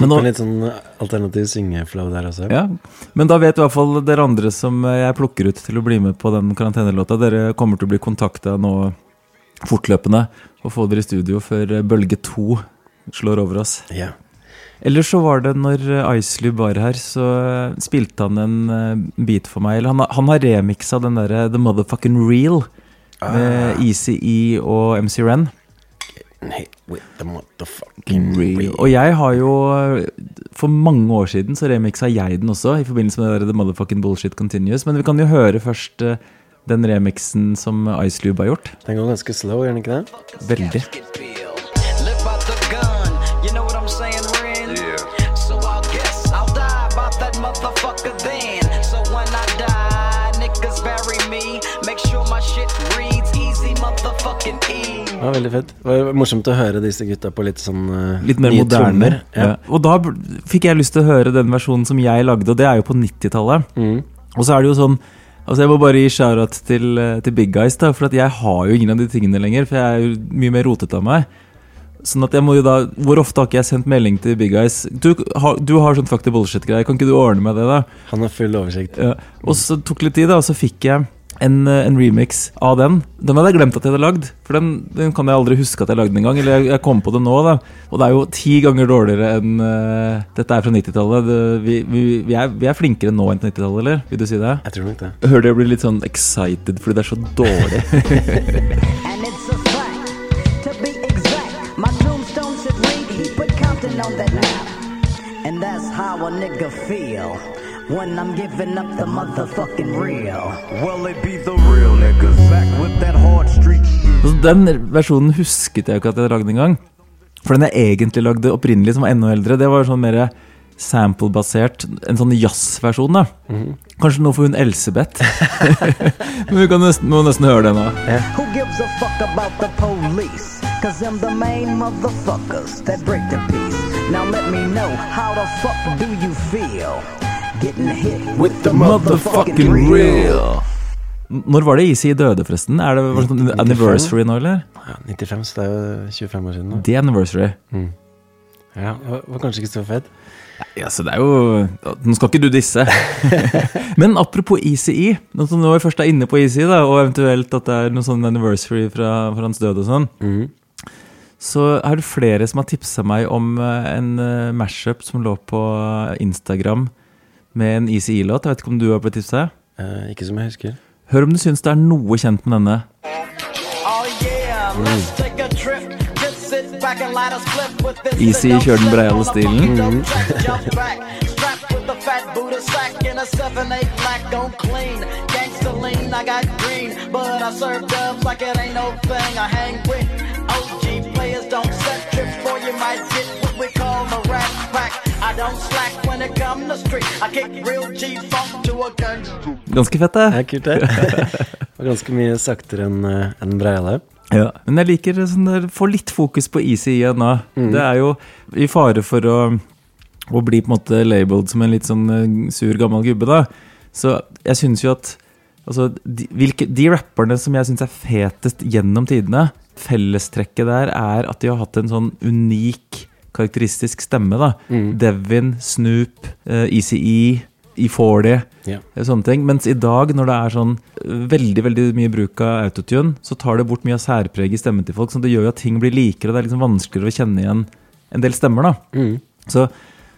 Speaker 2: Men nå-
Speaker 1: litt sånn alternativ syngeflow der også.
Speaker 2: Ja, Men da vet i hvert fall dere andre som eh, jeg plukker ut til å bli med på den karantenelåta, dere kommer til å bli kontakta nå fortløpende og få dere i studio før eh, bølge to slår over oss.
Speaker 1: Ja.
Speaker 2: Eller så var det når eh, Icelube var her, så eh, spilte han en eh, beat for meg. Eller han, han har remiksa den derre The Motherfucking Real med ECE og MC Ren. Og jeg har jo eh, For mange år siden så remiksa jeg den også, i forbindelse med The Motherfucking Bullshit Continuous. Men vi kan jo høre først eh, den remixen som Icelube har gjort.
Speaker 1: Den går ganske slow, gjør den ikke det?
Speaker 2: Veldig.
Speaker 1: Var veldig fett. Det var morsomt å høre disse gutta på litt sånn uh,
Speaker 2: Litt mer moderne.
Speaker 1: Ja.
Speaker 2: Ja. Og da fikk jeg lyst til å høre den versjonen som jeg lagde, og det er jo på 90-tallet.
Speaker 1: Mm.
Speaker 2: Og så er det jo sånn Altså Jeg må bare gi shout-out til, eh, til Big Guys, da, for jeg har jo ingen av de tingene lenger. For jeg er jo mye mer rotete av meg. Sånn at jeg må jo da Hvor ofte har ikke jeg sendt melding til Big Guys? Du har, du har sånn fuck the bullshit-greier, kan ikke du ordne med det, da?
Speaker 1: Han har full oversikt.
Speaker 2: Ja. Og så tok det litt tid, da, og så fikk jeg en, eh, en remix av den. Den hadde jeg glemt at jeg hadde lagd, for den, den kan jeg aldri huske at jeg lagde en gang. Eller jeg, jeg kom på det nå, da. Og det er jo ti ganger dårligere enn uh, Dette er fra 90-tallet. Det- Vi, vi, vi, vi er flinkere nå enn på 90-tallet, eller? Vil du si det?
Speaker 1: Jeg tror nok det.
Speaker 2: Hører jeg blir litt sånn excited fordi det er så dårlig.
Speaker 11: And that's how a nigga feel when I'm giving up the motherfucking real.
Speaker 4: Well, it be the real niggas back with that hard street
Speaker 2: shit. den versjonen husket jeg jo ikke at jeg lagde engang. For den jeg egentlig lagde opprinnelig, som var enda eldre, det var sånn mer sample-basert. En sånn jazzversjon, da. Kanskje noe for hun Elsebeth. Men vi kan nesten, må nesten høre det nå.
Speaker 11: Who gives a fuck about the police? Cause I'm the main motherfuckers that break the peace. Now let me know, how the fuck do you feel? Getting hit with the motherfucking real.
Speaker 2: Når var det Easy døde, forresten? Er det var det sånn anniversary nå, eller?
Speaker 1: Ja, 95, så det er jo 25 år siden nå.
Speaker 2: Det er anniversary.
Speaker 1: Ja, det var, kanskje ikke så fett.
Speaker 2: Ja, så det er jo Nå skal ikke du disse. Men apropos ECE, Når som vi først er inne på ECE, da, og eventuelt at det er noe sånn anniversary fra, fra hans død og sånn, så er det flere som har tipsa meg om eh, en eh, mashup som lå på Instagram med en ECE-låt. Jeg vet ikke om du har blitt tipsa?
Speaker 1: Eh, ikke som jeg husker.
Speaker 2: Hør om du syns det er noe kjent med denne.
Speaker 12: Oh yeah, let's take a trip. This.
Speaker 2: Easy kjører den breiale stilen.
Speaker 12: Jump back, strapped with a fat Buddha sack and a 7-8 black on clean. Gangsta lean, I OG don't slack when it come to street. I kick real G-funk to a gun.
Speaker 2: Ganske fett, det.
Speaker 1: Er kult, det. var ganske mye saktere enn uh, en Breiale.
Speaker 2: Ja, men jeg liker sånn der, få litt fokus på Easy igjen nå. Det er jo i fare for å å bli på en måte labeled som en litt sånn eh, sur, gammel gubbe, da. Så jeg syns jo at altså, de, hvilke, de rapperne som jeg syns er fetest gjennom tidene, fellestrekket der er at de har hatt en sånn unik, karakteristisk stemme. da Devin, Snoop, eh, ECE, E40,
Speaker 1: yeah.
Speaker 2: eh, sånne ting. Mens i dag, når det er sånn eh, veldig veldig mye bruk av autotune, så tar det bort mye av særpreget i stemmen til folk. Så det gjør jo at ting blir likere, og det er liksom vanskeligere å kjenne igjen en del stemmer. da
Speaker 1: Mm.
Speaker 2: Så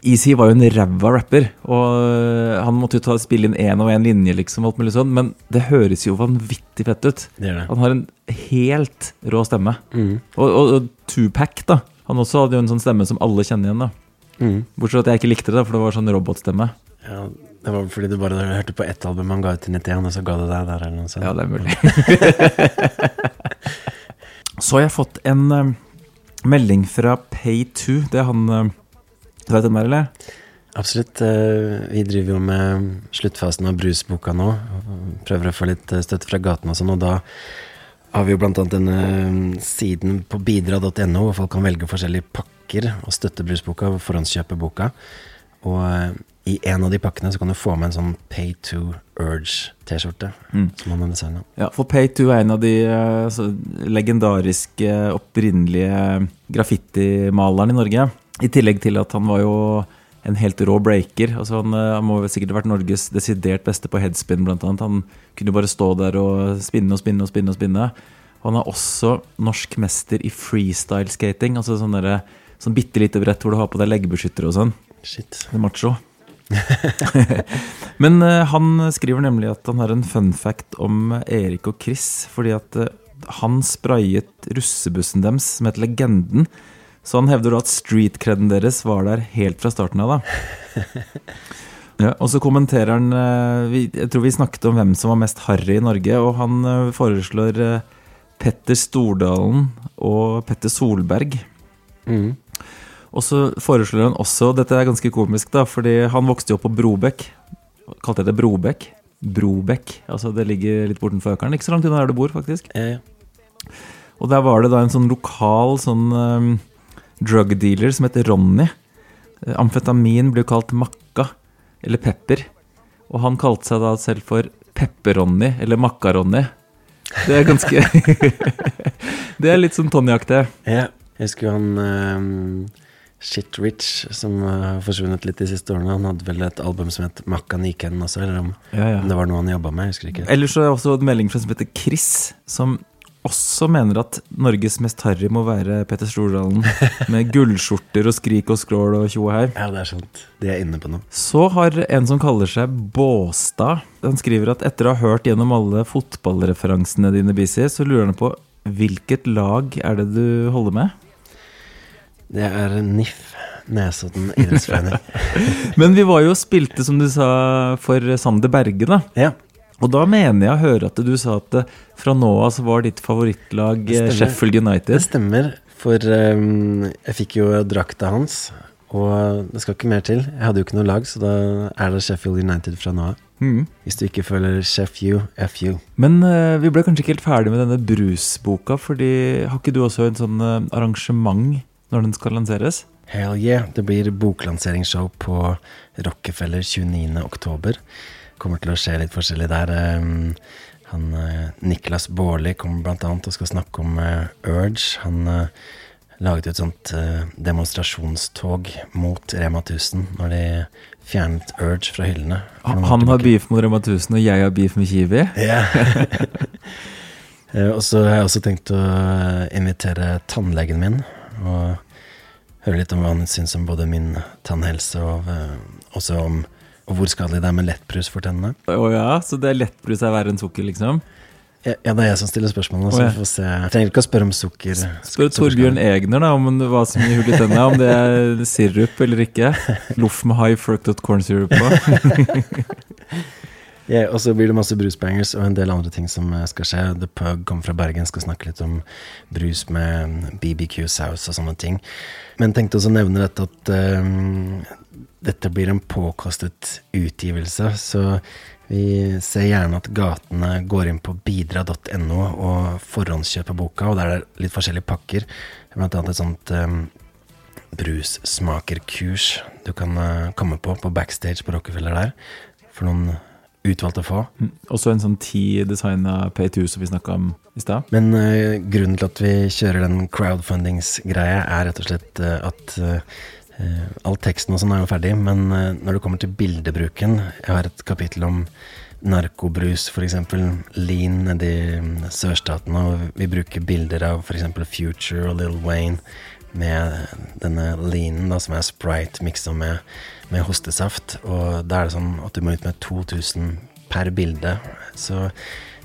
Speaker 2: Easy var jo en ræva rapper, og øh, han måtte jo ta, spille inn én og én linje, liksom, alt mulig sånn, men det høres jo vanvittig fett ut.
Speaker 1: Det det.
Speaker 2: Han har en helt rå stemme.
Speaker 1: Mm.
Speaker 2: Og, og, og Tupac, da. Han også hadde jo en sånn stemme som alle kjenner igjen, da.
Speaker 1: Mm.
Speaker 2: Bortsett fra at jeg ikke likte det, for det var sånn robotstemme.
Speaker 1: Ja, det var fordi du bare hørte på ett album han ga ut i 91, og så ga du deg der eller noe sånt.
Speaker 2: Ja, det er mulig. Så har jeg fått en uh, melding fra Pay2. Det er han uh, Du vet hvem det er, eller?
Speaker 1: Absolutt. eh, Vi driver jo med sluttfasen av Brusboka nå. og Prøver å få litt støtte fra gaten og sånn, og da har vi jo annet denne eh, siden på bidra.no, hvor folk kan velge forskjellige pakker og støtte Brusboka og forhåndskjøpe boka. Og eh, i en av de pakkene så kan du få med en sånn Pay to Urge-T-skjorte
Speaker 2: Mm.
Speaker 1: som man har designa.
Speaker 2: Ja, for Pay2 er en av de altså, legendariske, opprinnelige graffitimalerne i Norge. I tillegg til at han var jo en helt rå breaker. Altså han, eh, han må sikkert ha vært Norges desidert beste på headspin, blant annet. Han kunne jo bare stå der og spinne og spinne og spinne. Og spinne. Han er også norsk mester i freestyle skating. Altså sånn derre Sånn bitte lite brett hvor du har på deg leggebeskyttere og sånn.
Speaker 1: Shit.
Speaker 2: Det er macho. Men eh, han skriver nemlig at han har en fun fact om Erik og Chris. Fordi at eh, han sprayet russebussen deres som het Legenden. Så han hevder da at street-creden deres var der helt fra starten av. da ja, Og så kommenterer han eh, Jeg tror vi snakket om hvem som var mest harry i Norge. Og han eh, foreslår eh, Petter Stordalen og Petter Solberg.
Speaker 1: Mm.
Speaker 2: Og så foreslår han også, dette er ganske komisk, da, fordi han vokste jo opp på Brobekk. Kalte jeg det Brobekk? Brobekk. Altså det ligger litt bortenfor Økeren. Ikke så langt unna der du bor, faktisk.
Speaker 1: Eh,
Speaker 2: Og der var det da en sånn lokal sånn drug dealer som het Ronny. Eh, Amfetamin blir kalt makka, eller pepper. Og han kalte seg da selv for Pepper-Ronny, eller Makka-Ronny. Det er ganske Det er litt sånn Tony-aktig.
Speaker 1: Ja, jeg husker jo han um, Shit Rich, som eh, har forsvunnet litt de siste årene. Han hadde vel et album som het Makka Niken også, eller om,
Speaker 2: Ja, ja.
Speaker 1: det var noe han jobba med. Jeg husker ikke.
Speaker 2: Ellers så er det også en melding fra en som heter Chris, som også mener at Norges mest harry må være Petter Stordalen. Med gullskjorter og skrik og skrål og tjo og hei.
Speaker 1: Ja, det er sant. De er inne på noe.
Speaker 2: Så har en som kaller seg Båstad Han skriver at etter å ha hørt gjennom alle fotballreferansene dine, Bisi, så lurer han på hvilket lag er det du holder med?
Speaker 1: Det er NIF, Nesodden idrettsforening.
Speaker 2: Men vi var jo og spilte, som du sa, for Sander Berge, da.
Speaker 1: Ja.
Speaker 2: Og da mener jeg å høre at du sa at eh, fra nå av så var ditt favorittlag Sheffield United.
Speaker 1: Det stemmer, for um, jeg fikk jo drakta hans, og det skal ikke mer til. Jeg hadde jo ikke noe lag, så da er det Sheffield United fra nå av.
Speaker 2: Mm.
Speaker 1: Hvis du ikke føler Chef U, FU.
Speaker 2: Men uh, vi ble kanskje ikke helt ferdig med denne brusboka, fordi har ikke du også en sånn eh, arrangement når den skal lanseres?
Speaker 1: Hell yeah. Det blir boklanseringsshow på Rockefeller 29. Kommer til å skje litt forskjellig der. Ehm, Han, eh, Niklas Baarli kommer blant annet og skal snakke om eh, Urge. Han eh, laget et sånt eh, demonstrasjonstog mot Rema 1000 når de fjernet Urge fra hyllene.
Speaker 2: Han har beef mot Rema 1000, og jeg har beef med Kiwi.
Speaker 1: Eh, og så har jeg også tenkt å eh, invitere tannlegen min og høre litt om hva han syns om både min tannhelse og eh, også om og hvor skadelig det er med lettbrus for tennene.
Speaker 2: Å ja, så det er lettbrus er verre enn sukker, liksom?
Speaker 1: Ja, ja, det er jeg som stiller spørsmålene, så
Speaker 2: ja.
Speaker 1: vi får se. Jeg trenger ikke å spørre om sukker.
Speaker 2: Spør Torbjørn Egner da om hva som gir hull i tennene, om det er sirup eller ikke. Loff med high fructot corn syrup på.
Speaker 1: Ja, og så blir det masse brusbangers og en del andre ting som eh, skal skje. The Pug kommer fra Bergen, skal snakke litt om brus med BBQ-saus og sånne ting. Men tenkte også å nevne dette at eh, dette blir en påkostet utgivelse. Så vi ser gjerne at gatene går inn på bidra.no og forhåndskjøper boka, og der er det litt forskjellige pakker. Blant annet et sånt um, brussmakerkurs du kan uh, komme på på backstage på Rockefeller der. For noen utvalgte få.
Speaker 2: Også en sånn ti designa P2 som vi snakka om i stad.
Speaker 1: Men uh, grunnen til at vi kjører den crowdfundingsgreia, er rett og slett uh, at all teksten og sånn er jo ferdig, men eh, når det kommer til bildebruken Jeg har et kapittel om narkobrus, f.eks. lean nede i sørstatene, og vi bruker bilder av f.eks. Future og Lil Wayne med denne leanen, da, som er sprite miksa med, med hostesaft. Og da er det sånn at du må ut med 2000 per bilde. Så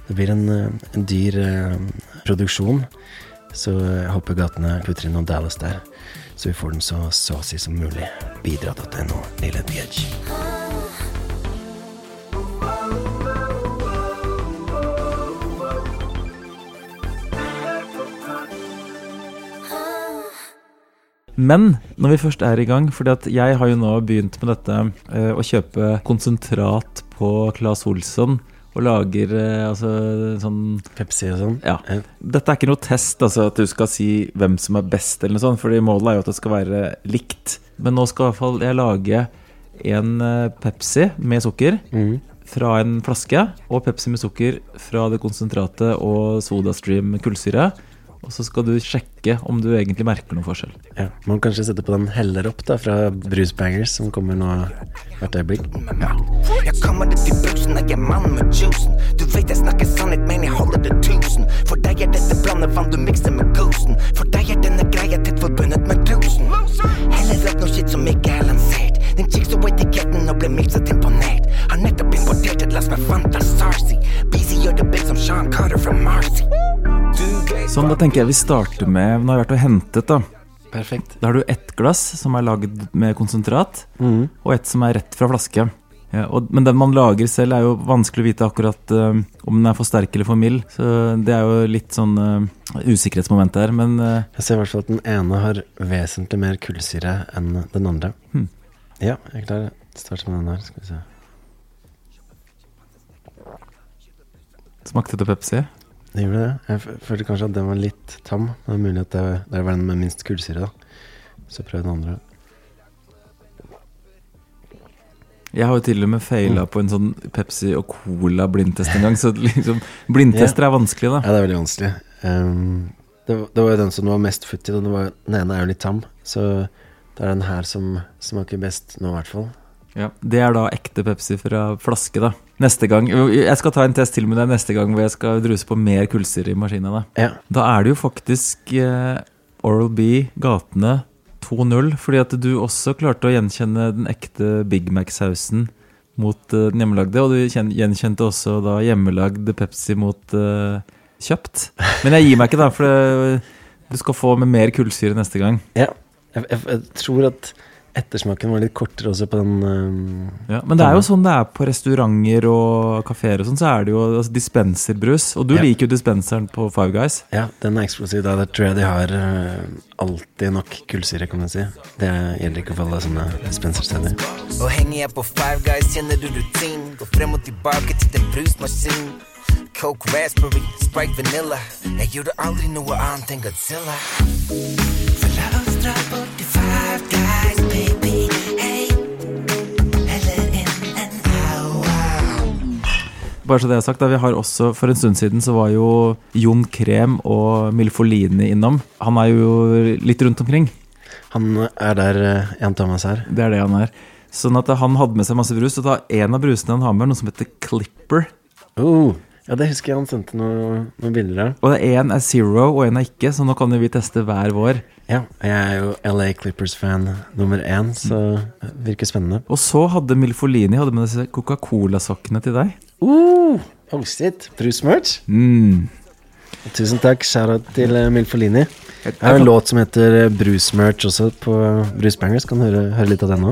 Speaker 1: det blir en, eh, en dyr eh, produksjon. Så jeg håper gatene putter inn noe Dallas der, så vi får den så saucy som mulig. Bidra.no, lille edge.
Speaker 2: Men når vi først er i gang, fordi at jeg har jo nå begynt med dette eh, å kjøpe konsentrat på Claes Olsson. Og lager eh, altså sånn
Speaker 1: Pepsi og sånn?
Speaker 2: Ja. Dette er ikke noe test, altså at du skal si hvem som er best, eller noe sånt. Fordi målet er jo at det skal være likt. Men nå skal i hvert fall jeg lage en eh, Pepsi med sukker. Fra en flaske, og Pepsi med sukker fra det konsentratet og SodaStream kullsyre. Og så skal du sjekke om du egentlig merker noen forskjell.
Speaker 1: Ja, Man kan kanskje sette på den heller opp da, fra Bruce Bangers, som kommer nå hvert øyeblikk.
Speaker 13: Jeg kommer ut i brusen, jeg er mannen med juicen. Du vet jeg snakker sannhet, men jeg holder det tusen. For deg er dette blandevann du mikser med goosen. For deg er denne greia tett forbundet med tusen. Heller opp noe shit som ikke er lansert. Den chicks så etiketten og ble mildt sett imponert. Har nettopp importert et lass med Fanta Sarsi. Busy gjør det big som Sean Carter fra Marcy.
Speaker 2: Sånn, da tenker jeg vi starter med Nå har jeg vært og hentet, da.
Speaker 1: Perfekt.
Speaker 2: Da har du ett glass som er lagd med konsentrat, og ett som er rett fra flaske. Ja, og, men den man lager selv, er jo vanskelig å vite akkurat uh, om den er for sterk eller for mild. Så det er jo litt sånn uh, usikkerhetsmoment der, men uh,
Speaker 1: Jeg ser i hvert fall at den ene har vesentlig mer kullsyre enn den andre.
Speaker 2: Hmm.
Speaker 1: Ja, jeg er klar. Start med den her. Skal vi se.
Speaker 2: Smakte det Pepsi?
Speaker 1: Det gjorde det. Jeg følte kanskje at den var litt tam. Det er mulig at det, det var den med minst kullsyre, da. Så prøv den andre.
Speaker 2: Jeg har jo til og med feila på en sånn Pepsi og Cola blindtest en gang, så liksom blindtester er vanskelig, da.
Speaker 1: Ja, det er veldig vanskelig. Um, det, det var jo den som var mest futt i. Den, den ene er jo litt tam, så det er den her som smaker best nå, i hvert fall.
Speaker 2: Ja, Det er da ekte Pepsi fra flaske, da. Neste gang Jeg skal ta en test til med deg neste gang hvor jeg skal druse på mer kullsyre i maskina. Da
Speaker 1: Ja.
Speaker 2: Da er det jo faktisk eh, Oral B Gatene 2-0, fordi at du også klarte å gjenkjenne den ekte Big Mac-sausen mot eh, den hjemmelagde, og du gjenkjente også da hjemmelagd Pepsi mot eh, kjøpt. Men jeg gir meg ikke, da, for det, du skal få med mer kullsyre neste gang.
Speaker 1: Ja. Jeg, jeg, jeg tror at ettersmaken var litt kortere også på den ehm,
Speaker 2: Ja, men det er jo sånn det er på restauranter og kafeer og sånn, så er det jo altså, dispenserbrus. Og du
Speaker 1: Ja.
Speaker 2: liker jo dispenseren på Five Guys.
Speaker 1: Ja, den er eksplosiv. Da. Tror jeg de har uh, alltid nok kullsyre, kan man si. Det gjelder ikke for alle sånne dispensersteder.
Speaker 13: Og henger jeg på Five Guys, kjenner du rutin. Går frem og tilbake til den brusmaskinen. Coke raspberry, Sprite vanilla. Jeg gjorde aldri noe annet enn Godzilla. For la oss dra bort til Five Guys, en.
Speaker 2: Bare så det er sagt, da, vi har også For en stund siden så var jo Jon Krem og Milfolini innom. Han er jo litt rundt omkring.
Speaker 1: Han er der eh, Jan Thomas er.
Speaker 2: Det er det han er. Sånn at han hadde med seg masse brus. Og da en av brusene han har med, noe som heter Clipper.
Speaker 1: Oh, ja, det husker jeg han sendte noen, noen bilder av.
Speaker 2: Og én er Zero, og én er ikke, så nå kan jo vi teste hver vår.
Speaker 1: Ja, jeg er jo LA Clippers-fan nummer én, så det virker spennende.
Speaker 2: Og så hadde Milfolini hadde med disse Coca-Cola-sokkene til deg.
Speaker 1: Uh, oh shit, Brusmerch.
Speaker 2: Mm.
Speaker 1: Tusen takk. Shout-out til uh, Milfolini. Jeg har en låt som heter eh, Brusmerch også på Brusbangers. Kan høre, høre litt av den nå.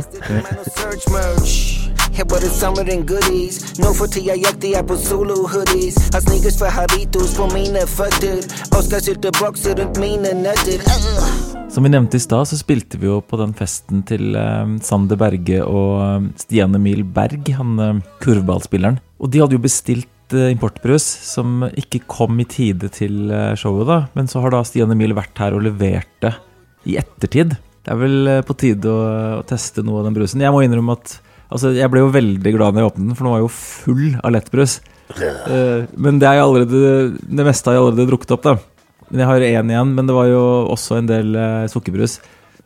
Speaker 13: Merch. Her var det goodies. No for tida jakter jeg på solo-hoodies. Har sneakers for Haritos på mine føtter. Oscar-sylte bokser rundt mine nøtter.
Speaker 2: Som vi nevnte i stad, så spilte vi jo på den festen til eh, Sander Berge og eh, Stian Emil Berg, han eh, kurvballspilleren. Og de hadde jo bestilt importbrus som ikke kom i tide til showet, da. Men så har da Stian Emil vært her og levert det i ettertid. Det er vel på tide å, å teste noe av den brusen. Jeg må innrømme at altså, jeg ble jo veldig glad når jeg åpnet den, for den var jo full av lettbrus. Eh, men det, er allerede, det meste har jeg allerede drukket opp, da. Men jeg har én igjen, men det var jo også en del eh, sukkerbrus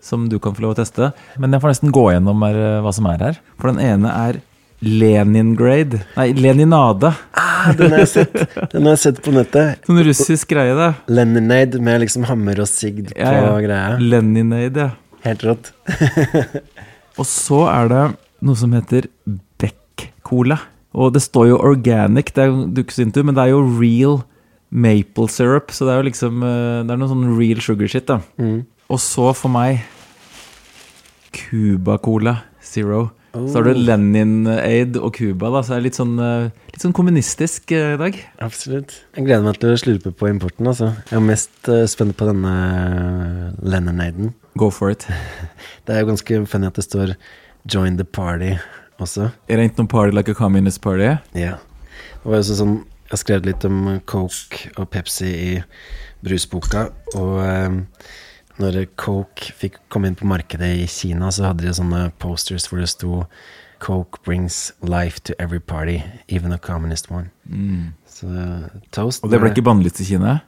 Speaker 2: som du kan få lov å teste. Men jeg får nesten gå gjennom her, eh, hva som er her. For den ene er Leningrade. Nei, Leninade.
Speaker 1: Ah, den har jeg sett Den har jeg sett på nettet.
Speaker 2: Sånn russisk greie, det.
Speaker 1: Leninade med liksom hammer og sigd på
Speaker 2: Ja, ja.
Speaker 1: greia.
Speaker 2: Leninade, ja.
Speaker 1: Helt rått.
Speaker 2: Og så er det noe som heter Beck Cola. Og det står jo organic, det Dukes Into, men det er jo real maple syrup. Så det er jo liksom eh, Det er noe sånn real sugar shit, da.
Speaker 1: Mm.
Speaker 2: Og så for meg Cuba Cola Zero. Så har
Speaker 1: Oh.
Speaker 2: du Lenin-aid og Cuba, da. Så det er litt sånn, eh, litt sånn kommunistisk eh, i dag.
Speaker 1: Absolutt. Jeg gleder meg til å slurpe på importen, altså. Jeg er mest spent på denne Lenin-aiden.
Speaker 2: Go for it.
Speaker 1: Det er jo ganske funny at det står 'Join the party' også.
Speaker 2: Er det ikke noen party like a communist party.
Speaker 1: Ja. Det var også sånn Jeg har skrevet litt om Coke og Pepsi i brusboka, og eh, når Coke fikk komme inn på markedet i Kina, så hadde de sånne posters hvor det sto Coke brings life to every party, even a communist one.
Speaker 2: Mm.
Speaker 1: Så toast
Speaker 2: Og det ble ikke bannlyst i Kina?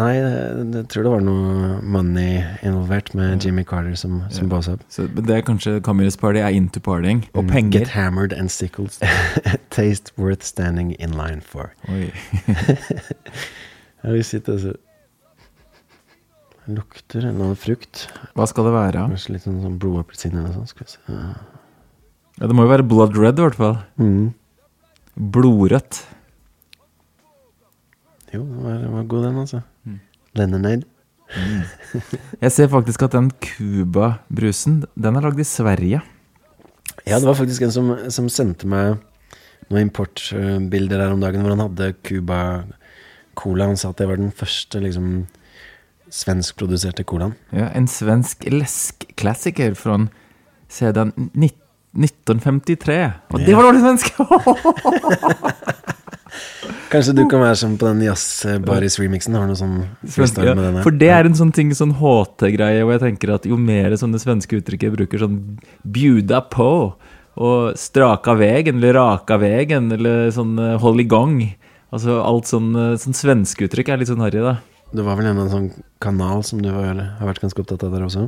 Speaker 1: Nei, jeg, tror det var noe money involvert med Jimmy Carter som, som
Speaker 2: yeah.
Speaker 1: bossa opp.
Speaker 2: Så det er kanskje Communist Party er into partying. Og penger.
Speaker 1: Get hammered and sickles Taste worth standing in line for.
Speaker 2: Oi.
Speaker 1: Her vi sitter altså Lukter annen frukt.
Speaker 2: Hva skal det være?
Speaker 1: Kanskje litt sånn, sånn blodappelsin eller noe sånt. Se.
Speaker 2: Ja, det må jo være blood red, i hvert fall.
Speaker 1: Mm.
Speaker 2: Blodrødt.
Speaker 1: Jo, den var, var god, den, altså.
Speaker 2: Mm.
Speaker 1: Lemonade.
Speaker 2: Jeg ser faktisk at den Cuba-brusen, den er lagd i Sverige.
Speaker 1: Ja, det var faktisk en som, som sendte meg noen importbilder her om dagen hvor han hadde Cuba Cola. Han sa at det var den første liksom svenskproduserte colaen.
Speaker 2: Ja, en svensk läskklassiker fra siden nitt- 1953. Og det var dårlig svensk!
Speaker 1: Kanskje du kan være som på den Jazz-baris-remixen? Har noe sånn freestyle
Speaker 2: Ja,
Speaker 1: med den her?
Speaker 2: for det er en sånn ting, sånn HT-greie, hvor jeg tenker at jo mer sånne svenske uttrykket bruker, sånn bjuda på, og straka vegen, eller raka vegen, eller sånn eh, hold i gang. Altså alt sånn, eh, sånn svenske uttrykk er litt sånn harry, da.
Speaker 1: Det var vel en sånn kanal som du har, har vært ganske opptatt av der også?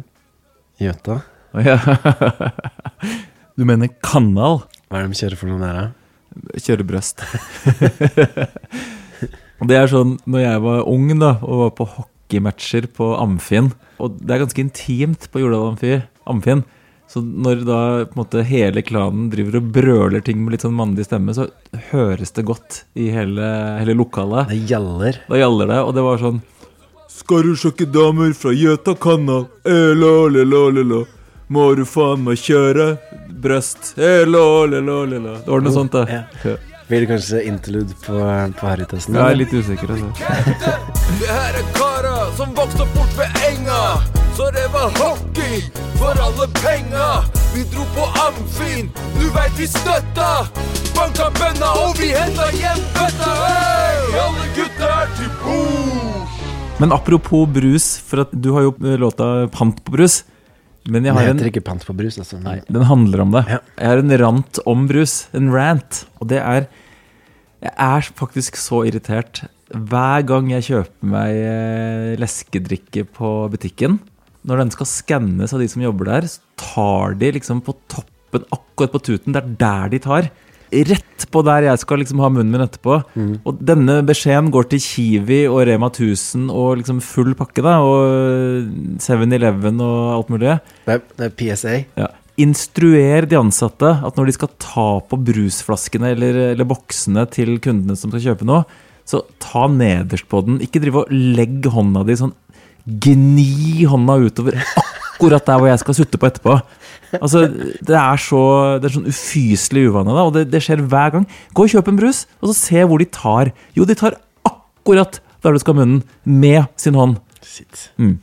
Speaker 1: Gjøta?
Speaker 2: Å ja. Du mener kanal?
Speaker 1: Hva er det de kjører for noe der, da?
Speaker 2: Kjørebrøst. og det er sånn, når jeg var ung da, og var på hockeymatcher på Amfin, og det er ganske intimt på Jordal Amfi, Amfin, så når da på en måte hele klanen driver og brøler ting med litt sånn mandig stemme, så høres det godt i hele, hele lokalet.
Speaker 1: Det gjaller.
Speaker 2: Da gjaller det, og det var sånn Skal du sjokke damer fra Gjøta kanal? Elo, lelo, lelo. Må du faen meg kjøre? Brøst. Elo, lelo, lelo. Det var noe sånt, da.
Speaker 1: Ja. Blir det kanskje interlude på, på harrytesten?
Speaker 2: Jeg er litt usikker, altså.
Speaker 4: Det her er karer som vokste opp bort ved enga. Så det var hockey for alle penga. Vi dro på Amfin, du veit vi støtta. Banka bønna og vi henta hjem bøtta. Hey! Alle gutta er til bords.
Speaker 2: Men apropos brus, for at du har jo eh, låta Pant på brus. Men jeg
Speaker 1: Den
Speaker 2: har en
Speaker 1: heter ikke pant på brus, altså.
Speaker 2: Nei, den handler om det. Jeg har en rant om brus. En rant. Og det er Jeg er faktisk så irritert hver gang jeg kjøper meg eh, leskedrikke på butikken. Når den skal skannes av de som jobber der, så tar de liksom på toppen, akkurat på tuten. Det er der de tar. Rett på der jeg skal liksom ha munnen min etterpå. Og denne beskjeden går til Kiwi og Rema 1000 og liksom full pakke, da. Og 7-Eleven og alt mulig.
Speaker 1: Det er, det er PSA.
Speaker 2: Ja. Instruer de ansatte at når de skal ta på brusflaskene eller, eller boksene til kundene som skal kjøpe noe, så ta nederst på den. Ikke drive og legg hånda di sånn Gni hånda utover akkurat der hvor jeg skal sutte på etterpå. Altså, Det er så Det er sånn ufyselig uvane, da, og det, det skjer hver gang. Gå og kjøp en brus, og så se hvor de tar. Jo, de tar akkurat der du skal ha munnen, med sin hånd.
Speaker 1: Shit.
Speaker 2: Mm.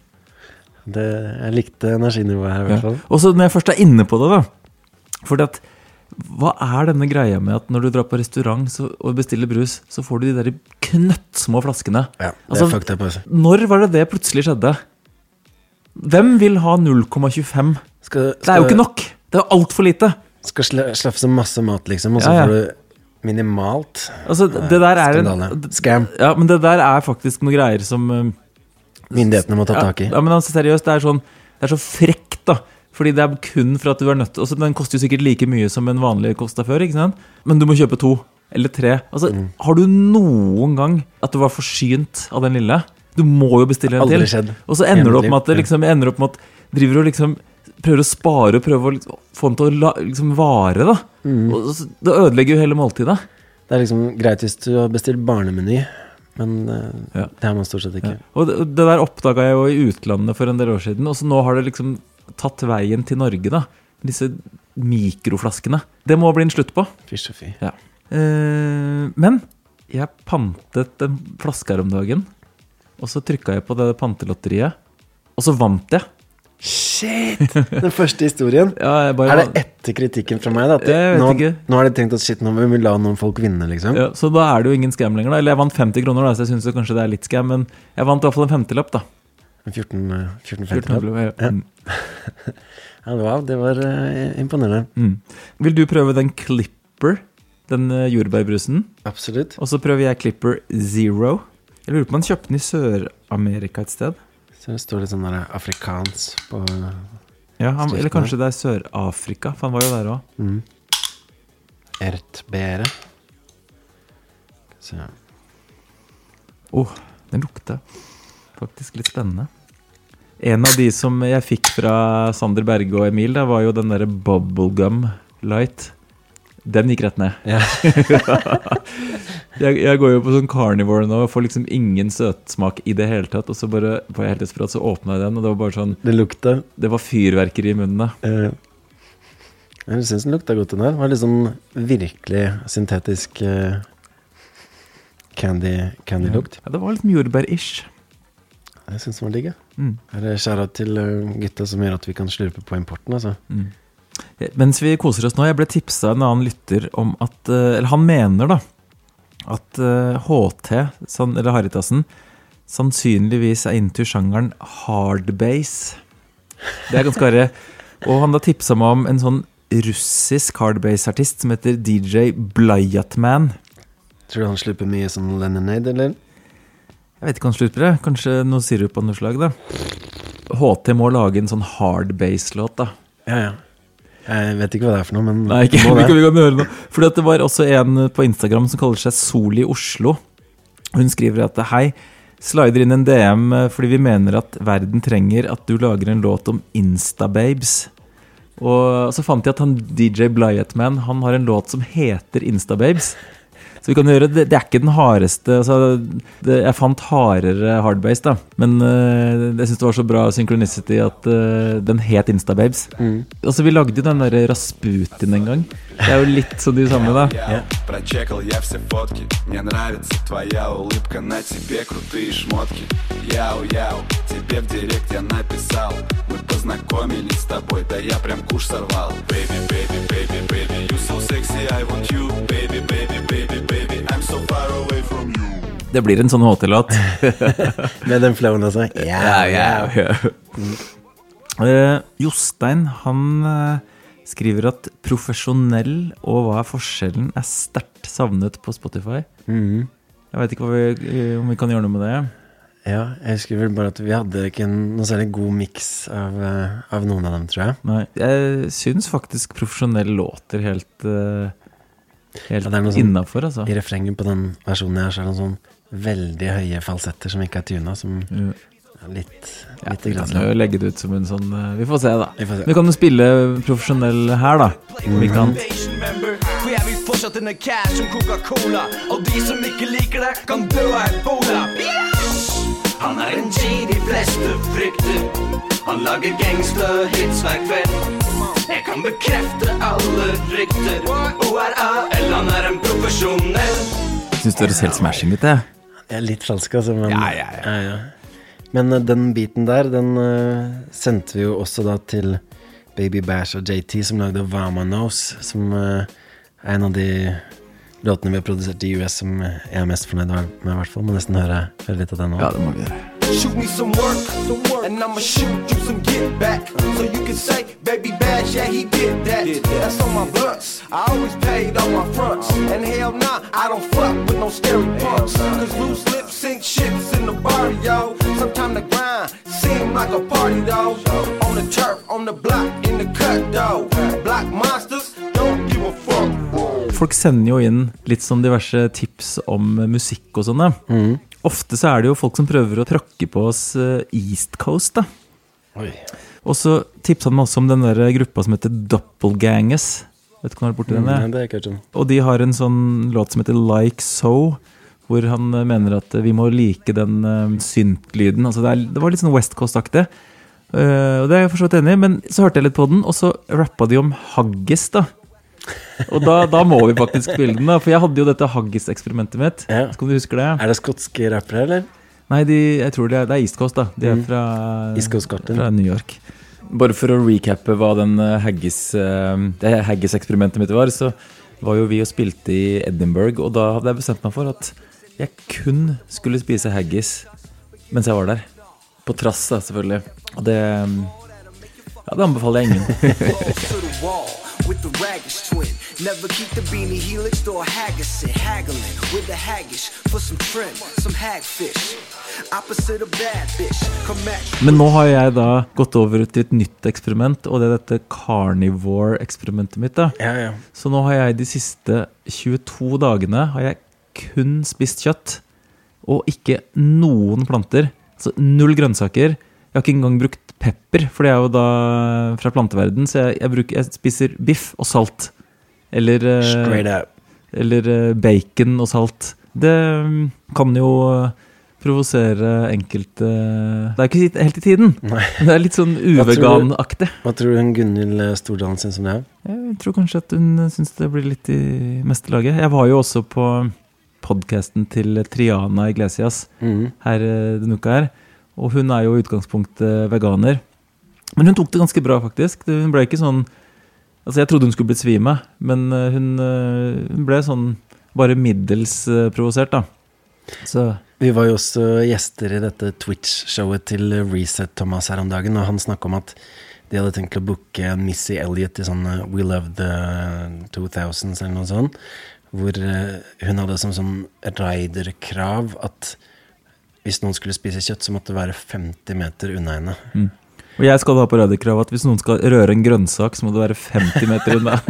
Speaker 1: Det, jeg likte energinivået her, i hvert
Speaker 2: Ja.
Speaker 1: fall.
Speaker 2: Og så når jeg først er inne på det, da Fordi at hva er denne greia med at når du drar på restaurant så, og bestiller brus, så får du de der knøttsmå flaskene?
Speaker 1: Ja, det er fucked up, altså.
Speaker 2: Når var det det plutselig skjedde? Hvem vil ha 0,25?
Speaker 1: Skal,
Speaker 2: Det er jo ikke nok! Det er altfor lite.
Speaker 1: Skal sla, slafse masse mat, liksom, og så
Speaker 2: Ja, ja.
Speaker 1: får du minimalt.
Speaker 2: Altså, det der er en
Speaker 1: Skandale. Scam.
Speaker 2: Ja, men det der er faktisk noen greier som eh,
Speaker 1: Myndighetene må ta tak i.
Speaker 2: Ja, men altså, seriøst, det er sånn Det er så frekt, da. Fordi det er kun for at du er nødt til altså, Den koster jo sikkert like mye som en vanlig kosta før, ikke sant? Men du må kjøpe to. Eller tre. Altså,
Speaker 1: Mm.
Speaker 2: Har du noen gang at du var forsynt av den lille? Du må jo bestille en til.
Speaker 1: skjedd.
Speaker 2: Og så ender du opp med at det liksom ender opp med at driver og liksom prøver å spare og prøver å liksom, få den til å la, liksom vare, da.
Speaker 1: Mm.
Speaker 2: Og det ødelegger jo hele måltidet.
Speaker 1: Det er liksom greit hvis du har bestilt barnemeny, men ja. det har man stort sett ikke.
Speaker 2: Og det, det der oppdaga jeg jo i utlandet for en del år siden, og så nå har det liksom tatt veien til Norge, da. Disse mikroflaskene. Det må bli en slutt på.
Speaker 1: Fysj og fy.
Speaker 2: Ja. Eh, men jeg pantet en flaske her om dagen, og så trykka jeg på det pantelotteriet, og så vant jeg.
Speaker 1: Shit! Den første historien.
Speaker 2: Ja, bare-
Speaker 1: er det etter kritikken fra meg? Da? At nå, nå har de tenkt at shit, nå vil vi la noen folk vinne, liksom?
Speaker 2: Ja, så da er det jo ingen scam lenger, da. Eller jeg vant 50 kroner, da, så jeg syns kanskje det er litt scam, men jeg vant i hvert fall en femtilapp, da.
Speaker 1: En 14, eh, 14
Speaker 2: 14
Speaker 1: 50
Speaker 2: ja.
Speaker 1: Ja.
Speaker 2: Mm.
Speaker 1: wow, det var uh, imponerende.
Speaker 2: Mm. Vil du prøve den Clipper? Den uh, jordbærbrusen?
Speaker 1: Absolutt.
Speaker 2: Og så prøver jeg Clipper Zero. Jeg lurer på om han kjøpte den i Sør-Amerika et sted.
Speaker 1: Så det står litt sånn der afrikans på
Speaker 2: Ja, han, Eller kanskje det er Sør-Afrika, for han var jo der òg.
Speaker 1: Mm. Ertbere. Så
Speaker 2: Oh, den lukter faktisk litt spennende. En av de som jeg fikk fra Sander Berge og Emil, da, var jo den derre Bubblegum Light. Den gikk rett ned.
Speaker 1: Ja.
Speaker 2: jeg, jeg går jo på sånn carnivore nå og får liksom ingen søtsmak i det hele tatt. Og så bare var jeg helt desperat, så åpna jeg den, og det var bare sånn
Speaker 1: Det lukta
Speaker 2: Det var fyrverkeri i munnen.
Speaker 1: Eh, Jeg syns den lukta godt, den der. Det var sånn virkelig syntetisk uh, candy- candy-lukt.
Speaker 2: Ja, det var litt jordbær-ish.
Speaker 1: jeg syns den var digg, jeg.
Speaker 2: Mm.
Speaker 1: Her er skjæra til eh, gutta som gjør at vi kan slurpe på importen, altså.
Speaker 2: Mm. Mens vi koser oss nå, jeg ble tipsa av en annen lytter om at eh, Eller han mener, da, at eh, HT, eller Haritassen, sannsynligvis er into sjangeren hardbase. Det er ganske harry. Og han da tipsa meg om en sånn russisk hardbase-artist som heter DJ Blyatman.
Speaker 1: Tror du han slipper mye sånn lemonade, eller?
Speaker 2: Jeg vet ikke hva han slipper, det. kanskje noe sirup av noe slag, da. HT må lage en sånn hardbase-låt, da.
Speaker 1: Ja, ja. Jeg vet ikke hva det er for noe, men
Speaker 2: Nei, ikke, vi, kan, vi kan høre noe. Fordi det var også en på Instagram som kaller seg Soli Oslo. Hun skriver at hei, slider inn en DM eh, fordi vi mener at verden trenger at du lager en låt om Instababes. Og så fant jeg at han DJ Blyatman Han har en låt som heter Instababes. Så vi kan gjøre det, det er ikke den hardeste altså, det, Jeg fant hardere hardbase, da. Men uh, jeg syns det var så bra synchronicity at uh, den het Instababes.
Speaker 1: Mm.
Speaker 2: Altså, vi lagde jo den derre Rasputin en gang. Det er jo litt sånn de samme, da.
Speaker 14: Yeah. Baby, baby, baby, baby, you so sexy, I want you, baby, baby.
Speaker 2: Det blir en sånn HT-låt.
Speaker 1: Med den flowen også. Ja, ja.
Speaker 2: uh, Jostein, han uh, skriver at profesjonell og hva er forskjellen er sterkt savnet på Spotify.
Speaker 1: Mhm.
Speaker 2: Jeg vet ikke hva vi, eh, om vi kan gjøre noe med det.
Speaker 1: Ja, jeg husker vel bare at vi hadde ikke en, noe særlig god miks av, eh, av noen av dem, tror jeg.
Speaker 2: Nei, jeg syns faktisk profesjonell låter helt uh, Helt
Speaker 1: Ja, det er noe sånn-
Speaker 2: innafor, altså.
Speaker 1: I refrenget på den versjonen her så er det noen sånn veldig høye falsetter som ikke er tuna, som er litt,
Speaker 2: Ja, vi kan jo legge det ut som en sånn eh, Vi får se, da.
Speaker 1: Vi får se.
Speaker 2: Vi kan jo spille profesjonell her, da. Vi kan
Speaker 4: For jeg vil fortsatt denne cash som Coca-Cola Og de som ikke liker det kan dø av ebola Han er en G de fleste frykter Han lager gangsterhits hver kveld Jeg kan bekrefte alle rykter ORAL, han er en profesjonell
Speaker 2: Syns det høres helt smashing ut, det.
Speaker 1: Jeg er litt falsk, altså. Men, ja, ja, men eh, den biten der, den uh, sendte vi jo også da til Baby Bash og JT, som lagde Vamanos, som uh, er en av de låtene vi har produsert i US som jeg er mest fornøyd med, i hvert fall. Må nesten høre, høre litt av den nå.
Speaker 2: Ja, det må vi gjøre.
Speaker 5: Shoot me some work, and I'ma shoot you some get back. So you can say, baby bash, yeah, he did that. That's on my blunts. I always paid on my fronts. And hell nah, I don't fuck with no scary punks. Cause loose lips sink ships in the bar, yo. Sometime the grind seem like a party, though. On the turf, on the block, in the cut, though. Block monsters, don't give a fuck.
Speaker 2: Folk sender jo inn litt sånn diverse tips om musikk og sånne. Ofte så er det jo folk som prøver å tråkke på oss eh, East Coast, da.
Speaker 1: Oi.
Speaker 2: Og så tipsa han meg også om den der gruppa som heter Doppelgangers. Vet du hva du har borti den?
Speaker 1: Mm, nei, det er.
Speaker 2: Og de har en sånn låt som heter Like So, hvor han eh, mener at eh, vi må like den uh, syntlyden. Altså det, er, det var litt sånn West Coast-aktig. Uh, og det er jeg for så vidt enig i, men så hørte jeg litt på den, og så rappa de om haggis, da. Og da, da må vi faktisk spille den, da. For jeg hadde jo dette haggis-eksperimentet mitt. Skal du huske det?
Speaker 1: Er det skotske rappere, eller?
Speaker 2: Nei, de, jeg tror det er, det er East Coast, da. De er
Speaker 1: Mm.
Speaker 2: fra,
Speaker 1: East Coast
Speaker 2: fra New York. Bare for å recappe hva den eh, haggis, eh, det haggis-eksperimentet mitt var, så var jo vi og spilte i Edinburgh, og da hadde jeg bestemt meg for at jeg kun skulle spise haggis mens jeg var der. På trass, da, selvfølgelig. Og det Ja, det anbefaler jeg ingen.
Speaker 15: with the raggish twin. Never keep the beanie helix or haggis in haggling with the haggish for some trim, some hagfish. Opposite of bad bitch. Come at
Speaker 2: Men nå har jeg da gått over til et nytt eksperiment, og det er dette carnivore-eksperimentet mitt. da. Så nå har jeg de siste 22 dagene har jeg kun spist kjøtt, og ikke noen planter. Altså null grønnsaker. Jeg har ikke engang brukt pepper, for det er jo da fra planteverden, så jeg, jeg, bruker, jeg spiser biff og salt. Eller, eh, eller eh, bacon og salt. Det mm, kan jo eh, provosere enkelte Det er ikke helt i tiden. Det er litt sånn uveganaktig.
Speaker 1: Hva tror du hun Gunhild Stordalen syns om det?
Speaker 2: Jeg tror kanskje at hun syns det blir litt i meste laget. Jeg var jo også på podkasten til Triana Iglesias
Speaker 1: mm.
Speaker 2: her denne uka her. Og hun er jo i utgangspunktet veganer. Men hun tok det ganske bra, faktisk. Hun ble ikke sånn Altså, jeg trodde hun skulle blitt svime, men eh, hun, eh, hun ble sånn bare middels eh, provosert, da. Så
Speaker 1: Vi var jo også gjester i dette Twitch-showet til Reset Thomas her om dagen, og han snakka om at de hadde tenkt å booke Missy Elliot i sånn We Love the 2000s eller noe sånt, hvor hun hadde som sånn raiderkrav at hvis noen skulle spise kjøtt, så måtte det være 50 meter unna henne.
Speaker 2: Mm. Og jeg skal da på radiokrav at hvis noen skal røre en grønnsak, så må det være 50 meter unna.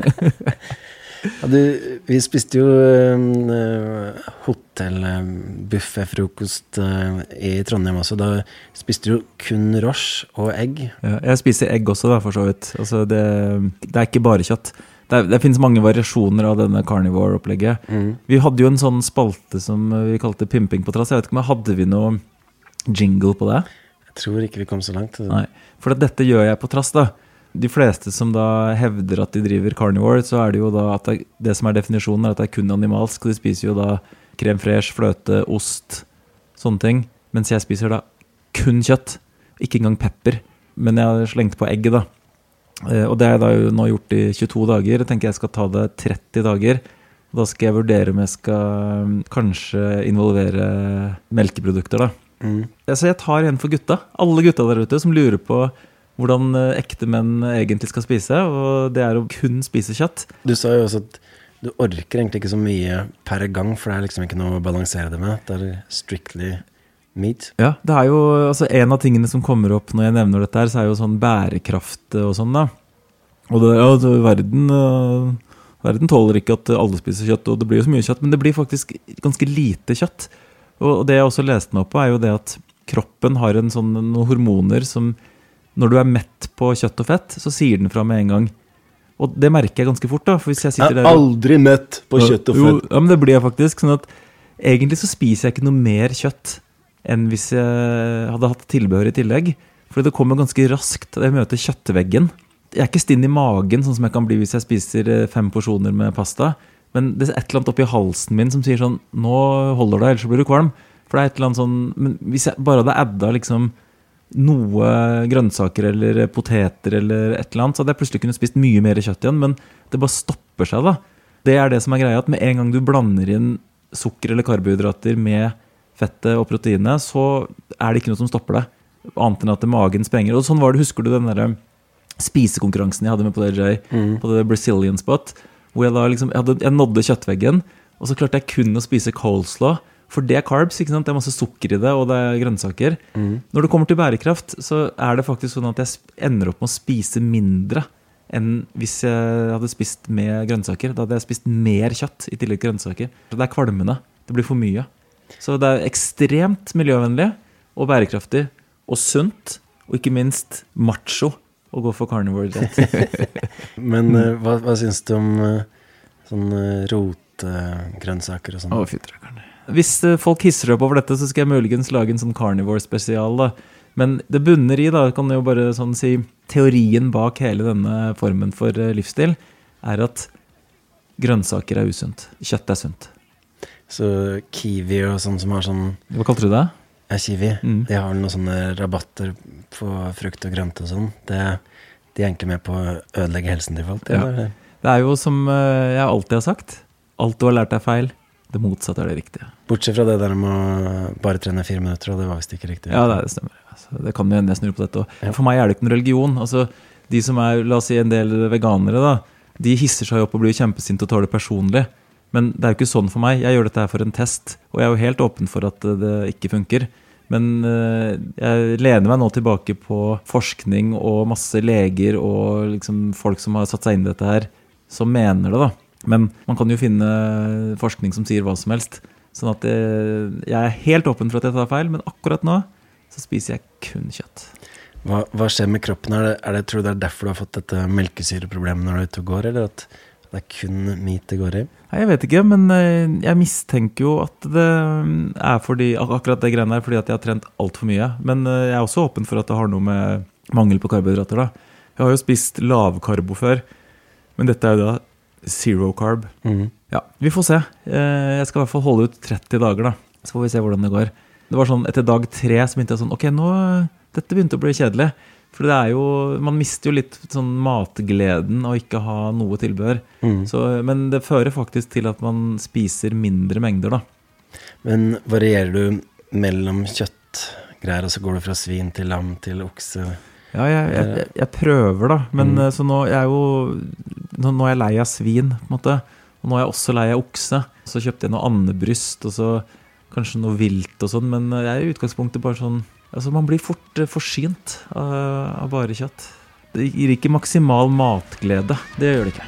Speaker 1: Ja, du, vi spiste jo uh, hotellbufféfrokost uh, i Trondheim også. Da spiste du kun roche og egg.
Speaker 2: Ja, jeg spiser egg også, da, for så vidt. Altså, det, det er ikke bare kjøtt. Det, det finnes mange variasjoner av denne carnivore-opplegget.
Speaker 1: Mm.
Speaker 2: Vi hadde jo en sånn spalte som vi kalte Pimping på trass. Jeg vet ikke om hadde vi noe jingle på det?
Speaker 1: Jeg tror ikke vi kom så langt.
Speaker 2: Nei, for dette gjør jeg på trass, da. De fleste som da hevder at de driver carnivore, så er det jo da at det, det som er definisjonen, er at det er kun animalsk. De spiser jo da krem fresh, fløte, ost, sånne ting. Mens jeg spiser da kun kjøtt. Ikke engang pepper. Men jeg har slengt på egget, da. Eh, Og det har jeg da nå gjort i 22 dager. Jeg tenker jeg skal ta det 30 dager. Da skal jeg vurdere om jeg skal mm, kanskje involvere melkeprodukter, da.
Speaker 1: Mm.
Speaker 2: Så jeg tar igjen for gutta. Alle gutta der ute som lurer på hvordan eh, ekte menn egentlig skal spise. Og det er å kun spise kjøtt.
Speaker 1: Du sa jo også at du orker egentlig ikke så mye per gang, for det er liksom ikke noe å balansere det med. Det er strictly meat.
Speaker 2: Ja, det er jo altså En av tingene som kommer opp når jeg nevner dette, her, så er jo sånn bærekraft og sånn. da Og det, ja, verden, uh, verden tåler ikke at alle spiser kjøtt, og det blir jo så mye kjøtt. Men det blir faktisk ganske lite kjøtt. Og det jeg også leste meg opp på, er jo det at kroppen har en sånn, noen hormoner som Når du er mett på kjøtt og fett, så sier den fra med en gang. Og det merker jeg ganske fort. da For hvis jeg sitter
Speaker 1: Jeg er
Speaker 2: der
Speaker 1: aldri mett på kjøtt og
Speaker 2: Jo,
Speaker 1: fett.
Speaker 2: ja, men det blir jeg faktisk. Sånn at egentlig så spiser jeg ikke noe mer kjøtt enn hvis jeg hadde hatt tilbehør i tillegg. For det kommer ganske raskt jeg møter kjøttveggen. Jeg er ikke stinn i magen, sånn som jeg kan bli hvis jeg spiser eh, fem porsjoner med pasta. Men det er et eller annet oppi halsen min som sier sånn Nå holder det, ellers blir du kvalm. For det er et eller annet sånn Men hvis jeg bare hadde adda liksom noe grønnsaker eller poteter eller et eller annet, så hadde jeg plutselig kunne spist mye mer kjøtt igjen. Men det bare stopper seg, da. Det er det som er greia, at med en gang du blander inn sukker eller karbohydrater med fettet og proteinet, så er det ikke noe som stopper det. Annet enn at magen sprenger. Og sånn var det, husker du den der spisekonkurransen jeg hadde med på DJ,
Speaker 1: Mm.
Speaker 2: på det Brazilian spot? Hvor jeg da liksom, jeg, hadde, jeg nådde kjøttveggen, og så klarte jeg kun å spise coleslaw. For det er carbs, ikke sant? det er masse sukker i det, og det er grønnsaker.
Speaker 1: Mm.
Speaker 2: Når det kommer til bærekraft, så er det faktisk sånn at jeg ender opp med å spise mindre enn hvis jeg hadde spist med grønnsaker. Da hadde jeg spist mer kjøtt i tillegg til grønnsaker. Det er kvalmende. Det blir for mye. Så det er ekstremt miljøvennlig og bærekraftig og sunt, og ikke minst macho å gå for carnivore diet.
Speaker 1: Men uh, hva, hva syns du om uh, sånn uh, og sånn?
Speaker 2: Å, fytterakkeren. Hvis eh, folk hisser opp over dette, så skal jeg muligens lage en sånn carnivore-spesial. da. Men det bunner i, da, kan jeg jo bare sånn si Teorien bak hele denne formen for eh, livsstil er at grønnsaker er usunt. Kjøtt er sunt.
Speaker 1: Så Kiwi og sånn som har sånn
Speaker 2: Hva kalte du det?
Speaker 1: Ja, Kiwi.
Speaker 2: Mm.
Speaker 1: De har noen sånne rabatter på frukt og grønt og sånn. Det, de er egentlig med på å ødelegge helsen til folk.
Speaker 2: Ja. Det er jo som eh, jeg alltid har sagt. Alt du har lært deg feil. Det motsatte er det riktige.
Speaker 1: Bortsett fra det der med å bare trene fire minutter, og det var visst ikke riktig.
Speaker 2: Ja, det stemmer. Altså, det kan jo hende jeg snur på dette òg. For meg er det ikke noen religion. Altså, de som er la oss si, en del veganere, da, de hisser seg opp og blir kjempesinte og tar det personlig. Men det er jo ikke sånn for meg. Jeg gjør dette her for en test. Og jeg er jo helt åpen for at eh, det ikke funker. Men eh, jeg lener meg nå tilbake på forskning og masse leger og liksom folk som har satt seg inn i dette her, som mener det, da. Men man kan jo finne forskning som sier hva som helst. Sånn at eh, jeg er helt åpen for at jeg tar feil, men akkurat nå så spiser jeg kun kjøtt.
Speaker 1: Hva, hva skjer med kroppen? Er det, er det, tror du det er derfor du har fått dette melkesyreproblemet når du er ute og går, eller at det er kun meat det går i?
Speaker 2: Nei, Jeg vet ikke, men eh, jeg mistenker jo at det mm, er fordi akkurat det greiene der fordi at jeg har trent altfor mye. Men eh, jeg er også åpen for at det har noe med mangel på karbohydrater. da. Jeg har jo spist lavkarbo før, men dette er jo da zero carb.
Speaker 1: Mm.
Speaker 2: Ja, Vi får se. Eh, Jeg skal i hvert fall holde ut 30 dager, da. Så får vi se hvordan det går. Det var sånn, Etter dag tre så begynte jeg sånn Ok, nå, dette begynte å bli kjedelig. For det er jo, man mister jo litt sånn matgleden av ikke ha noe tilbehør.
Speaker 1: Mm.
Speaker 2: Så, men det fører faktisk til at man spiser mindre mengder, da.
Speaker 1: Men varierer du mellom kjøttgreier, og så går du fra svin til lam til okse?
Speaker 2: Ja, jeg, jeg, jeg, jeg prøver, da. Men
Speaker 1: Mm.
Speaker 2: eh, så nå jeg er jo nå, nå er jeg lei av svin, på en måte. Og nå er jeg også lei av okse. Så kjøpte jeg noe andebryst, og så kanskje noe vilt og sånn. Men eh, jeg er i utgangspunktet bare sånn Altså, man blir fort eh, forsynt av, av bare kjøtt. Det gir ikke maksimal matglede. Det gjør det ikke.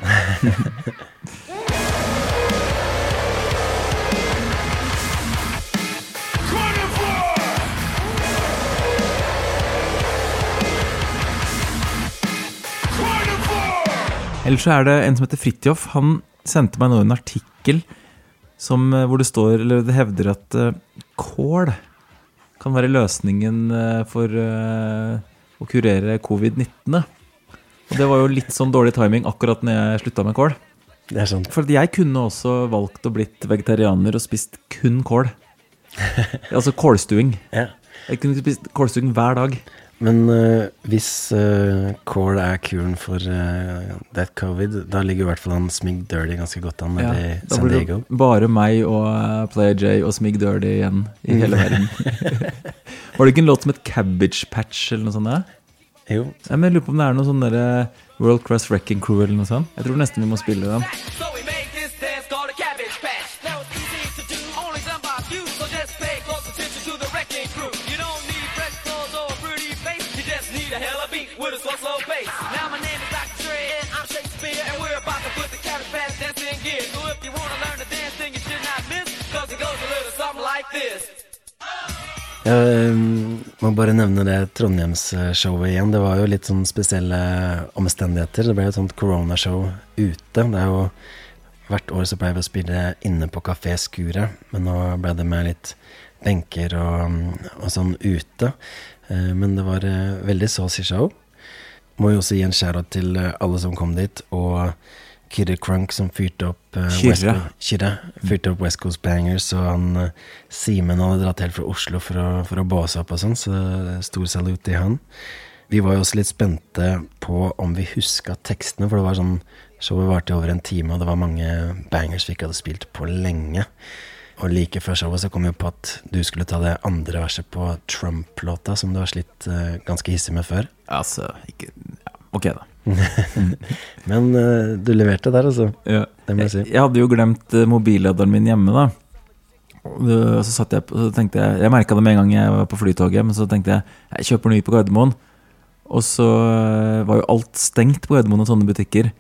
Speaker 2: Ellers er det en som heter Fridtjof. Han sendte meg nå en artikkel som, eh, hvor det står, eller det hevder at eh, kål kan være løsningen eh, for eh, å kurere covid-19. Og det var jo litt sånn dårlig timing akkurat når jeg slutta med kål.
Speaker 1: Det er sant.
Speaker 2: For jeg kunne også valgt å blitt vegetarianer og spist kun kål. altså kålstuing.
Speaker 1: Ja.
Speaker 2: Jeg kunne spist kålstuing hver dag.
Speaker 1: Men uh, hvis uh, kål er kuren for uh, that covid, da ligger i hvert fall han Smig Dirty ganske godt an nede i
Speaker 2: da
Speaker 1: San
Speaker 2: blir det bare meg og uh, Player J og Smig Dirty igjen i hele verden. Var det ikke en låt som het Cabbage Patch eller noe sånt? der?
Speaker 1: Jo.
Speaker 2: Jeg lurer på om det er noe sånn derre World Cross Wrecking Crew eller noe sånt. Jeg tror nesten vi må spille den.
Speaker 1: Jeg um, må bare nevne det Trondheimsshowet igjen. Det var jo litt sånn spesielle omstendigheter. Det ble jo et sånt koronashow ute. Det er jo Hvert år så pleier vi å spille inne på Kafé Skuret, men nå ble det med litt benker og, og sånn ute. Eh, Men det var eh, veldig saucy show. Må jo også gi en shout til eh, alle som kom dit, og Kyrre Crunk som fyrte opp uh,
Speaker 2: Kyrre.
Speaker 1: Kyrre fyrte opp West Coast Bangers, og han uh, Simen hadde dratt helt fra Oslo for å, for å båse opp og sånn, så eh, stor salut til han. Vi var jo også litt spente på om vi huska tekstene, for det var sånn Showet varte over en time, og det var mange bangers vi ikke hadde spilt på lenge. Og like før showet så kom vi på at du skulle ta det andre verset på Trump-låta, som du har slitt uh, ganske hissig med før.
Speaker 2: Altså, ikke ja, Ok, da.
Speaker 1: Men uh, du leverte der, altså.
Speaker 2: Ja.
Speaker 1: Det må jeg si.
Speaker 2: Jeg hadde jo glemt mobilladeren min hjemme, da. Og så satt jeg så tenkte Jeg Jeg merka det med en gang jeg var på flytoget, men så tenkte jeg jeg kjøper ny på Gardermoen. Og så eh, var jo alt stengt på Gardermoen og sånne butikker.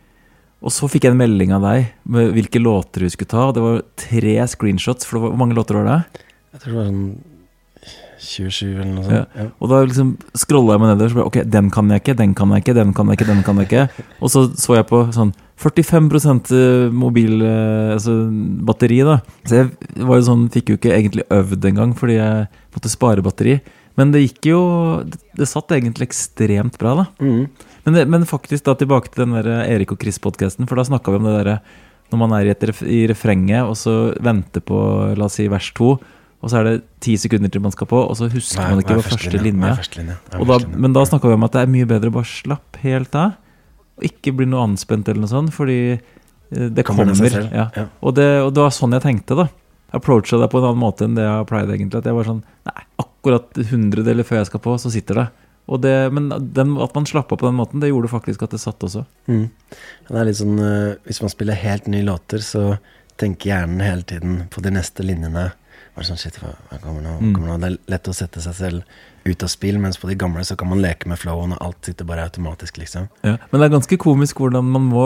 Speaker 2: Og så fikk jeg en melding av deg med hvilke låter du skulle ta. Og det var tre screenshots, for det var, hvor mange låter var det?
Speaker 1: Jeg tror det var sånn 27 eller noe sånt. Ja.
Speaker 2: Og da liksom scrolla jeg meg nedover. Så ble, ok, den kan jeg ikke, den kan jeg ikke, den kan jeg ikke. den kan jeg ikke Og så så jeg på sånn 45% mobil eh, altså batteri, da. Så jeg var jo sånn, fikk jo ikke egentlig øvd engang fordi jeg måtte spare batteri. Men det gikk jo Det, det satt egentlig ekstremt bra, da.
Speaker 1: Mm.
Speaker 2: Men, det, men faktisk da tilbake til den der Erik og Chris-podkasten, for da snakka vi om det derre når man er i, et i refrenget og så venter på la oss si vers to, og så er det ti sekunder til man skal på, og så husker
Speaker 1: er-
Speaker 2: man ikke hva
Speaker 1: første linje? Er?
Speaker 2: Men da snakka vi om at det er mye bedre å bare slappe helt av. Og ikke bli noe anspent eller noe sånt, fordi eh, det
Speaker 1: Kommer
Speaker 2: kommer. ja.
Speaker 1: ja.
Speaker 2: Og, det, og det var sånn jeg tenkte, da. Approacha det på en annen måte enn det jeg har pleid, egentlig. At jeg var sånn Nei, akkurat hundredeler før jeg skal på, så sitter det. Og det men den, at man slapp av på den måten, det gjorde faktisk at det satt også.
Speaker 1: Mm. Det er litt sånn eh, Hvis man spiller helt nye låter, så tenker hjernen hele tiden på de neste linjene. Bare sånn, shit, hva, hva kommer nå? Hva
Speaker 2: Mm.
Speaker 1: kommer nå? Det er lett å sette seg selv ut av spill, mens på de gamle så kan man leke med flowen, og alt sitter bare automatisk, liksom.
Speaker 2: Ja, men det er ganske komisk hvordan man må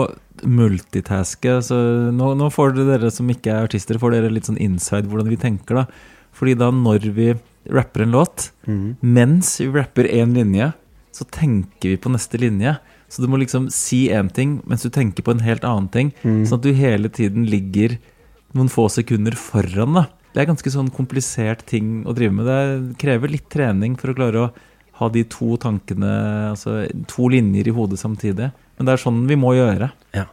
Speaker 2: multitaske. Så nå, nå får dere som ikke er artister, får dere litt sånn inside hvordan vi tenker. da Fordi da når vi rapper en låt,
Speaker 1: mm.
Speaker 2: mens vi rapper én linje, så tenker vi på neste linje. Så du må liksom si én ting mens du tenker på en helt annen ting.
Speaker 1: Mm.
Speaker 2: Sånn at du hele tiden ligger noen få sekunder foran. da Det er ganske sånn komplisert ting å drive med. Det krever litt trening for å klare å ha de to tankene, altså to linjer i hodet samtidig. Men det er sånn vi må gjøre.
Speaker 1: Ja.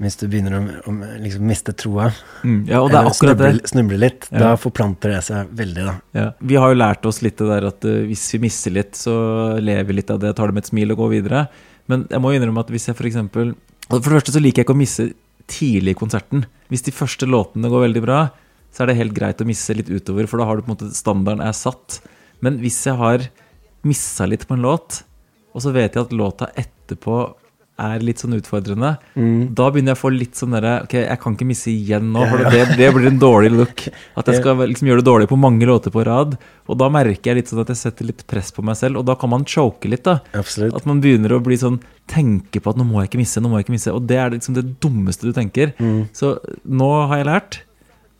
Speaker 1: Hvis du begynner å, å liksom miste troa,
Speaker 2: Mm, ja, og det er
Speaker 1: eller snuble,
Speaker 2: det.
Speaker 1: snuble litt,
Speaker 2: Ja.
Speaker 1: da forplanter det seg veldig, da.
Speaker 2: Ja. Vi har jo lært oss litt det der at eh, hvis vi mister litt, så lever vi litt av det, tar det med et smil og går videre. Men jeg må innrømme at hvis jeg for eksempel For det første så liker jeg ikke å misse tidlig i konserten. Hvis de første låtene går veldig bra, så er det helt greit å misse litt utover, for da har du på en måte standarden er satt. Men hvis jeg har missa litt på en låt, og så vet jeg at låta etterpå er litt sånn utfordrende,
Speaker 1: Mm.
Speaker 2: da begynner jeg å få litt sånn derre Ok, jeg kan ikke misse igjen nå, for det, det blir en dårlig look. At jeg skal liksom gjøre det dårlig på mange låter på rad. Og da merker jeg litt sånn at jeg setter litt press på meg selv, og da kan man choke litt, da.
Speaker 1: Absolutt.
Speaker 2: At man begynner å bli sånn Tenke på at nå må jeg ikke misse, nå må jeg ikke misse. Og det er liksom det dummeste du tenker.
Speaker 1: Mm.
Speaker 2: Så nå har jeg lært.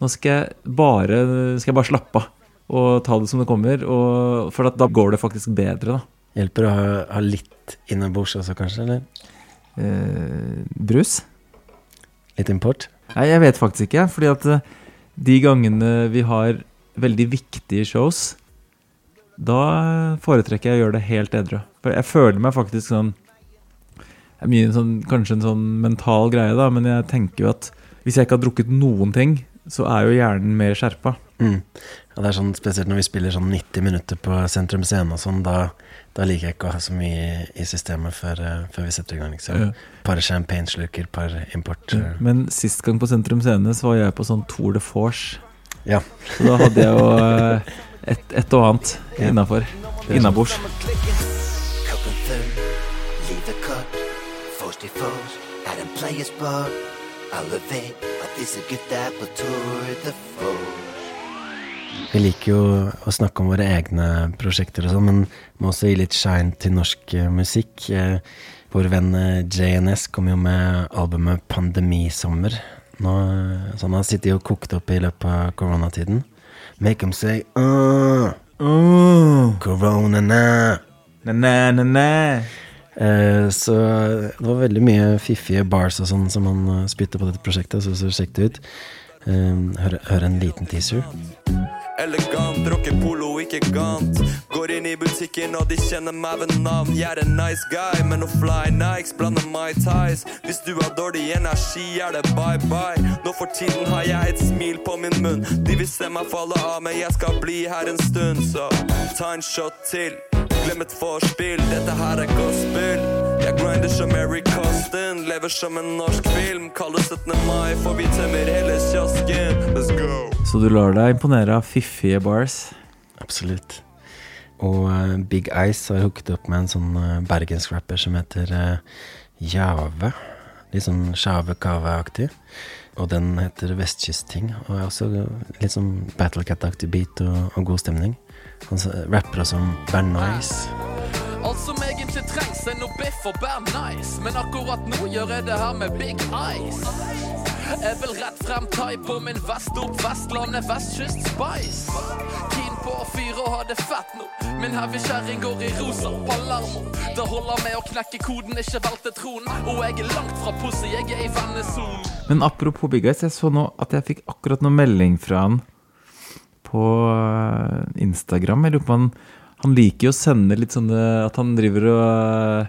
Speaker 2: Nå skal jeg bare, skal jeg bare slappe av og ta det som det kommer. Og, for at da går det faktisk bedre, da.
Speaker 1: Hjelper å ha, ha litt innabords også, kanskje? eller?
Speaker 2: Eh, brus?
Speaker 1: Litt import?
Speaker 2: Nei, jeg vet faktisk ikke. Fordi at eh, de gangene vi har veldig viktige shows, da foretrekker jeg å gjøre det helt edru. For jeg føler meg faktisk sånn det er mye sånn, Kanskje en sånn mental greie, da, men jeg tenker jo at hvis jeg ikke har drukket noen ting, så er jo hjernen mer skjerpa.
Speaker 1: Mm. Ja, det er sånn, Spesielt når vi spiller sånn 90 minutter på Sentrum Scene og sånn, da, da liker jeg ikke å ha så mye i, i systemet før, eh, før vi setter i gang. liksom.
Speaker 2: Ja.
Speaker 1: Par champagneslurker, par import. eh.
Speaker 2: Men sist gang på Sentrum Scene så var jeg på sånn Tour de Force.
Speaker 1: Ja.
Speaker 2: Så da hadde jeg jo eh, et, et og annet
Speaker 1: Ja.
Speaker 2: innafor. Innabords.
Speaker 3: Leave the cut. Forced foes at a player's bar. Elevate, at disse gutta er på tour de force.
Speaker 1: Vi liker jo å snakke om våre egne prosjekter og sånn, men må også gi litt shine til norsk eh, musikk. Eh, Vår venn eh, JNS kom jo med albumet 'Pandemisommer'. Nå, så han har sittet og kokt opp i løpet av koronatiden. Make them say uh, uh, Corona na. Eh, så det var veldig mye fiffige bars og sånn som han spytta på dette prosjektet, så det ut. Eh, hør, hør en liten teaser.
Speaker 4: Elegant, rocker polo, ikke gant. Går inn i butikken og de kjenner meg ved navn. Jeg er en nice guy, men å fly Nikes blander my ties. Hvis du har dårlig energi, er det bye bye. Nå for tiden har jeg et smil på min munn. De vil se meg falle av, men jeg skal bli her en stund, så ta en shot til. Glem et vorspiel, dette her er gospel.
Speaker 16: Jeg grinder som Mary Costin, lever som en norsk film. Kaller 17. mai, for vi tømmer hele kiosken. Let's go.
Speaker 2: Så du lar deg imponere av fiffige bars?
Speaker 1: Absolutt. Og eh, Big Ice har hooket opp med en sånn uh, bergensk som heter eh, Jave. Litt sånn Sjave Kave-aktig. Og den heter Vestkystting. Og er også litt sånn Battlecat-aktig beat og, og god stemning. Han som rapper også Bernice.
Speaker 17: Alt som egentlig trengs er noe biff og bær nice. Men akkurat nå gjør jeg det her med big ice. Jeg vil rett frem thai på min vest opp Vestlandet, vestkyst spice. Keen på å fyre og ha det fett nå. Min heavy kjerring går i rosa Palermo Det holder med å knekke koden, ikke velte tronen. Og jeg er langt fra pussy, jeg er i vennesonen.
Speaker 2: Men apropos Big Ice, jeg så nå at jeg fikk akkurat noe melding fra han på eh, Instagram. Jeg lurer på han han liker jo å sende litt sånne At han driver og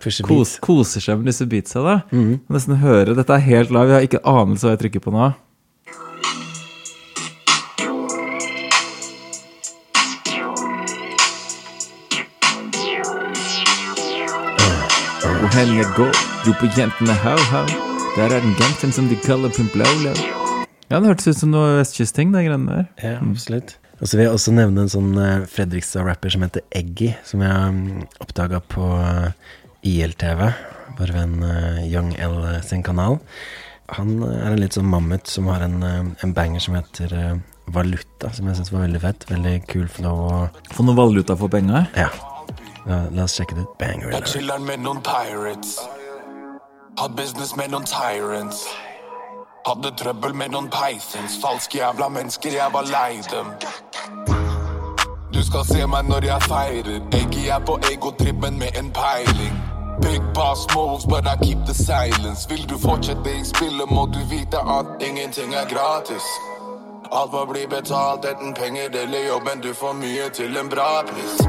Speaker 2: eh, kos, koser seg med disse beatsa. da
Speaker 1: Mhm.
Speaker 2: Nesten høre. Dette er helt live. Jeg har ikke anelse hva jeg trykker på nå. Hvor hen jeg går, roper jentene hau-hau. Der er den gangsteren som de kaller Pimp Lolo. Ja, det hørtes ut som noe vestkystting, de greiene der.
Speaker 1: Ja, absolutt. Og så vil jeg også nevne en sånn eh, Fredrikstad-rapper som heter Eggy, som jeg um, oppdaga på eh, ILTV, vår venn en Young L sin kanal. Han eh, er en litt sånn mammut som har en, eh, en banger som heter eh, Valuta, som jeg syns var veldig fett. Veldig kul flow
Speaker 2: Få noe valuta for penga?
Speaker 1: Ja. La, la oss sjekke det ut. Banger.
Speaker 18: Jeg
Speaker 1: eller?
Speaker 18: chiller'n med noen pirates. Hatt business med noen tyrants. Hadde trøbbel med noen pythons. Falske jævla mennesker, jeg var lei dem. Du skal se meg når jeg feirer. Eggy er på egotrippen med en peiling. Big boss moves, but I keep the silence. Vil du fortsette i spillet, må du vite at ingenting er gratis. Alt må bli betalt, enten penger eller jobben. Du får mye til en bra pris.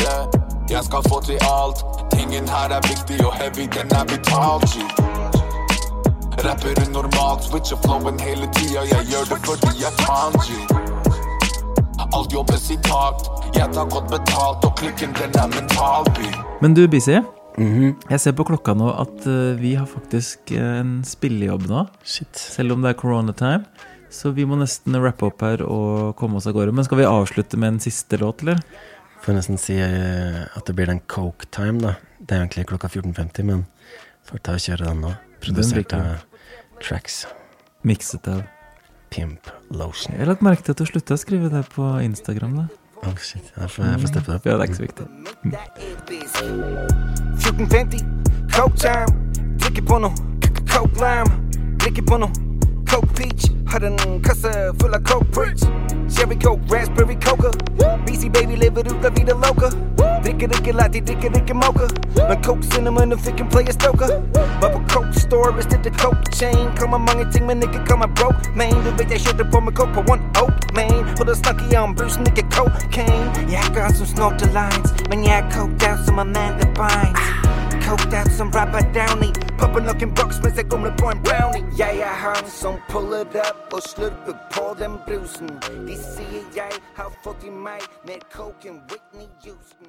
Speaker 18: Yeah. Jeg skal få til alt. Tingen her er viktig og heavy, den er betalt. G. Rapper unormalt, switcher flowen hele tida. Jeg gjør det fordi jeg kan, G. Alt jobbes i takt. Jeg tar godt betalt, og klikken den er mental, B.
Speaker 2: Men du, Busy. Jeg ser på klokka nå at eh, vi har faktisk eh, en spillejobb nå. Shit. Selv om det er coronatime. Så vi må nesten rappe opp her og komme oss av gårde. Men skal vi avslutte med en siste låt, eller?
Speaker 1: Får nesten si eh, at det blir den Coke Time, da. Det er egentlig klokka 14.50, men får ta og kjøre den nå. Produsert
Speaker 2: den
Speaker 1: av Tracks.
Speaker 2: Mikset av
Speaker 1: Pimp Lotion.
Speaker 2: Jeg har lagt merke til at du slutta å skrive det på Instagram. da
Speaker 1: Oh shit, jeg får, jeg får steppe det opp.
Speaker 2: Ja, det er ikke så viktig.
Speaker 13: 1450, coke time. Drikker på noe coke lime. Drikker på noe coke peach. Har en kasse full av coke preach. Cherry coke, raspberry coca. BC baby lever ut la vida loca. Drikker ikke latte, drikker ikke mocha. Men coke cinnamon og fikk en player stoker. Var på coke store, bestilte coke chain. Kommer mange ting, men ikke kommer broke. Man, du vet jeg kjørte på med coke på one oak, man. Og da snakker jeg om brusen, ikke cocaine. Jeg er ikke han som snorter lines, men jeg er coked out som Amanda Bynes. Coked out som rapper Downey. Popper noen box mens jeg gomler på en brownie. Jeg er han som puller up og slurper på den brusen. De sier jeg har fått i meg mer coke enn Whitney Houston.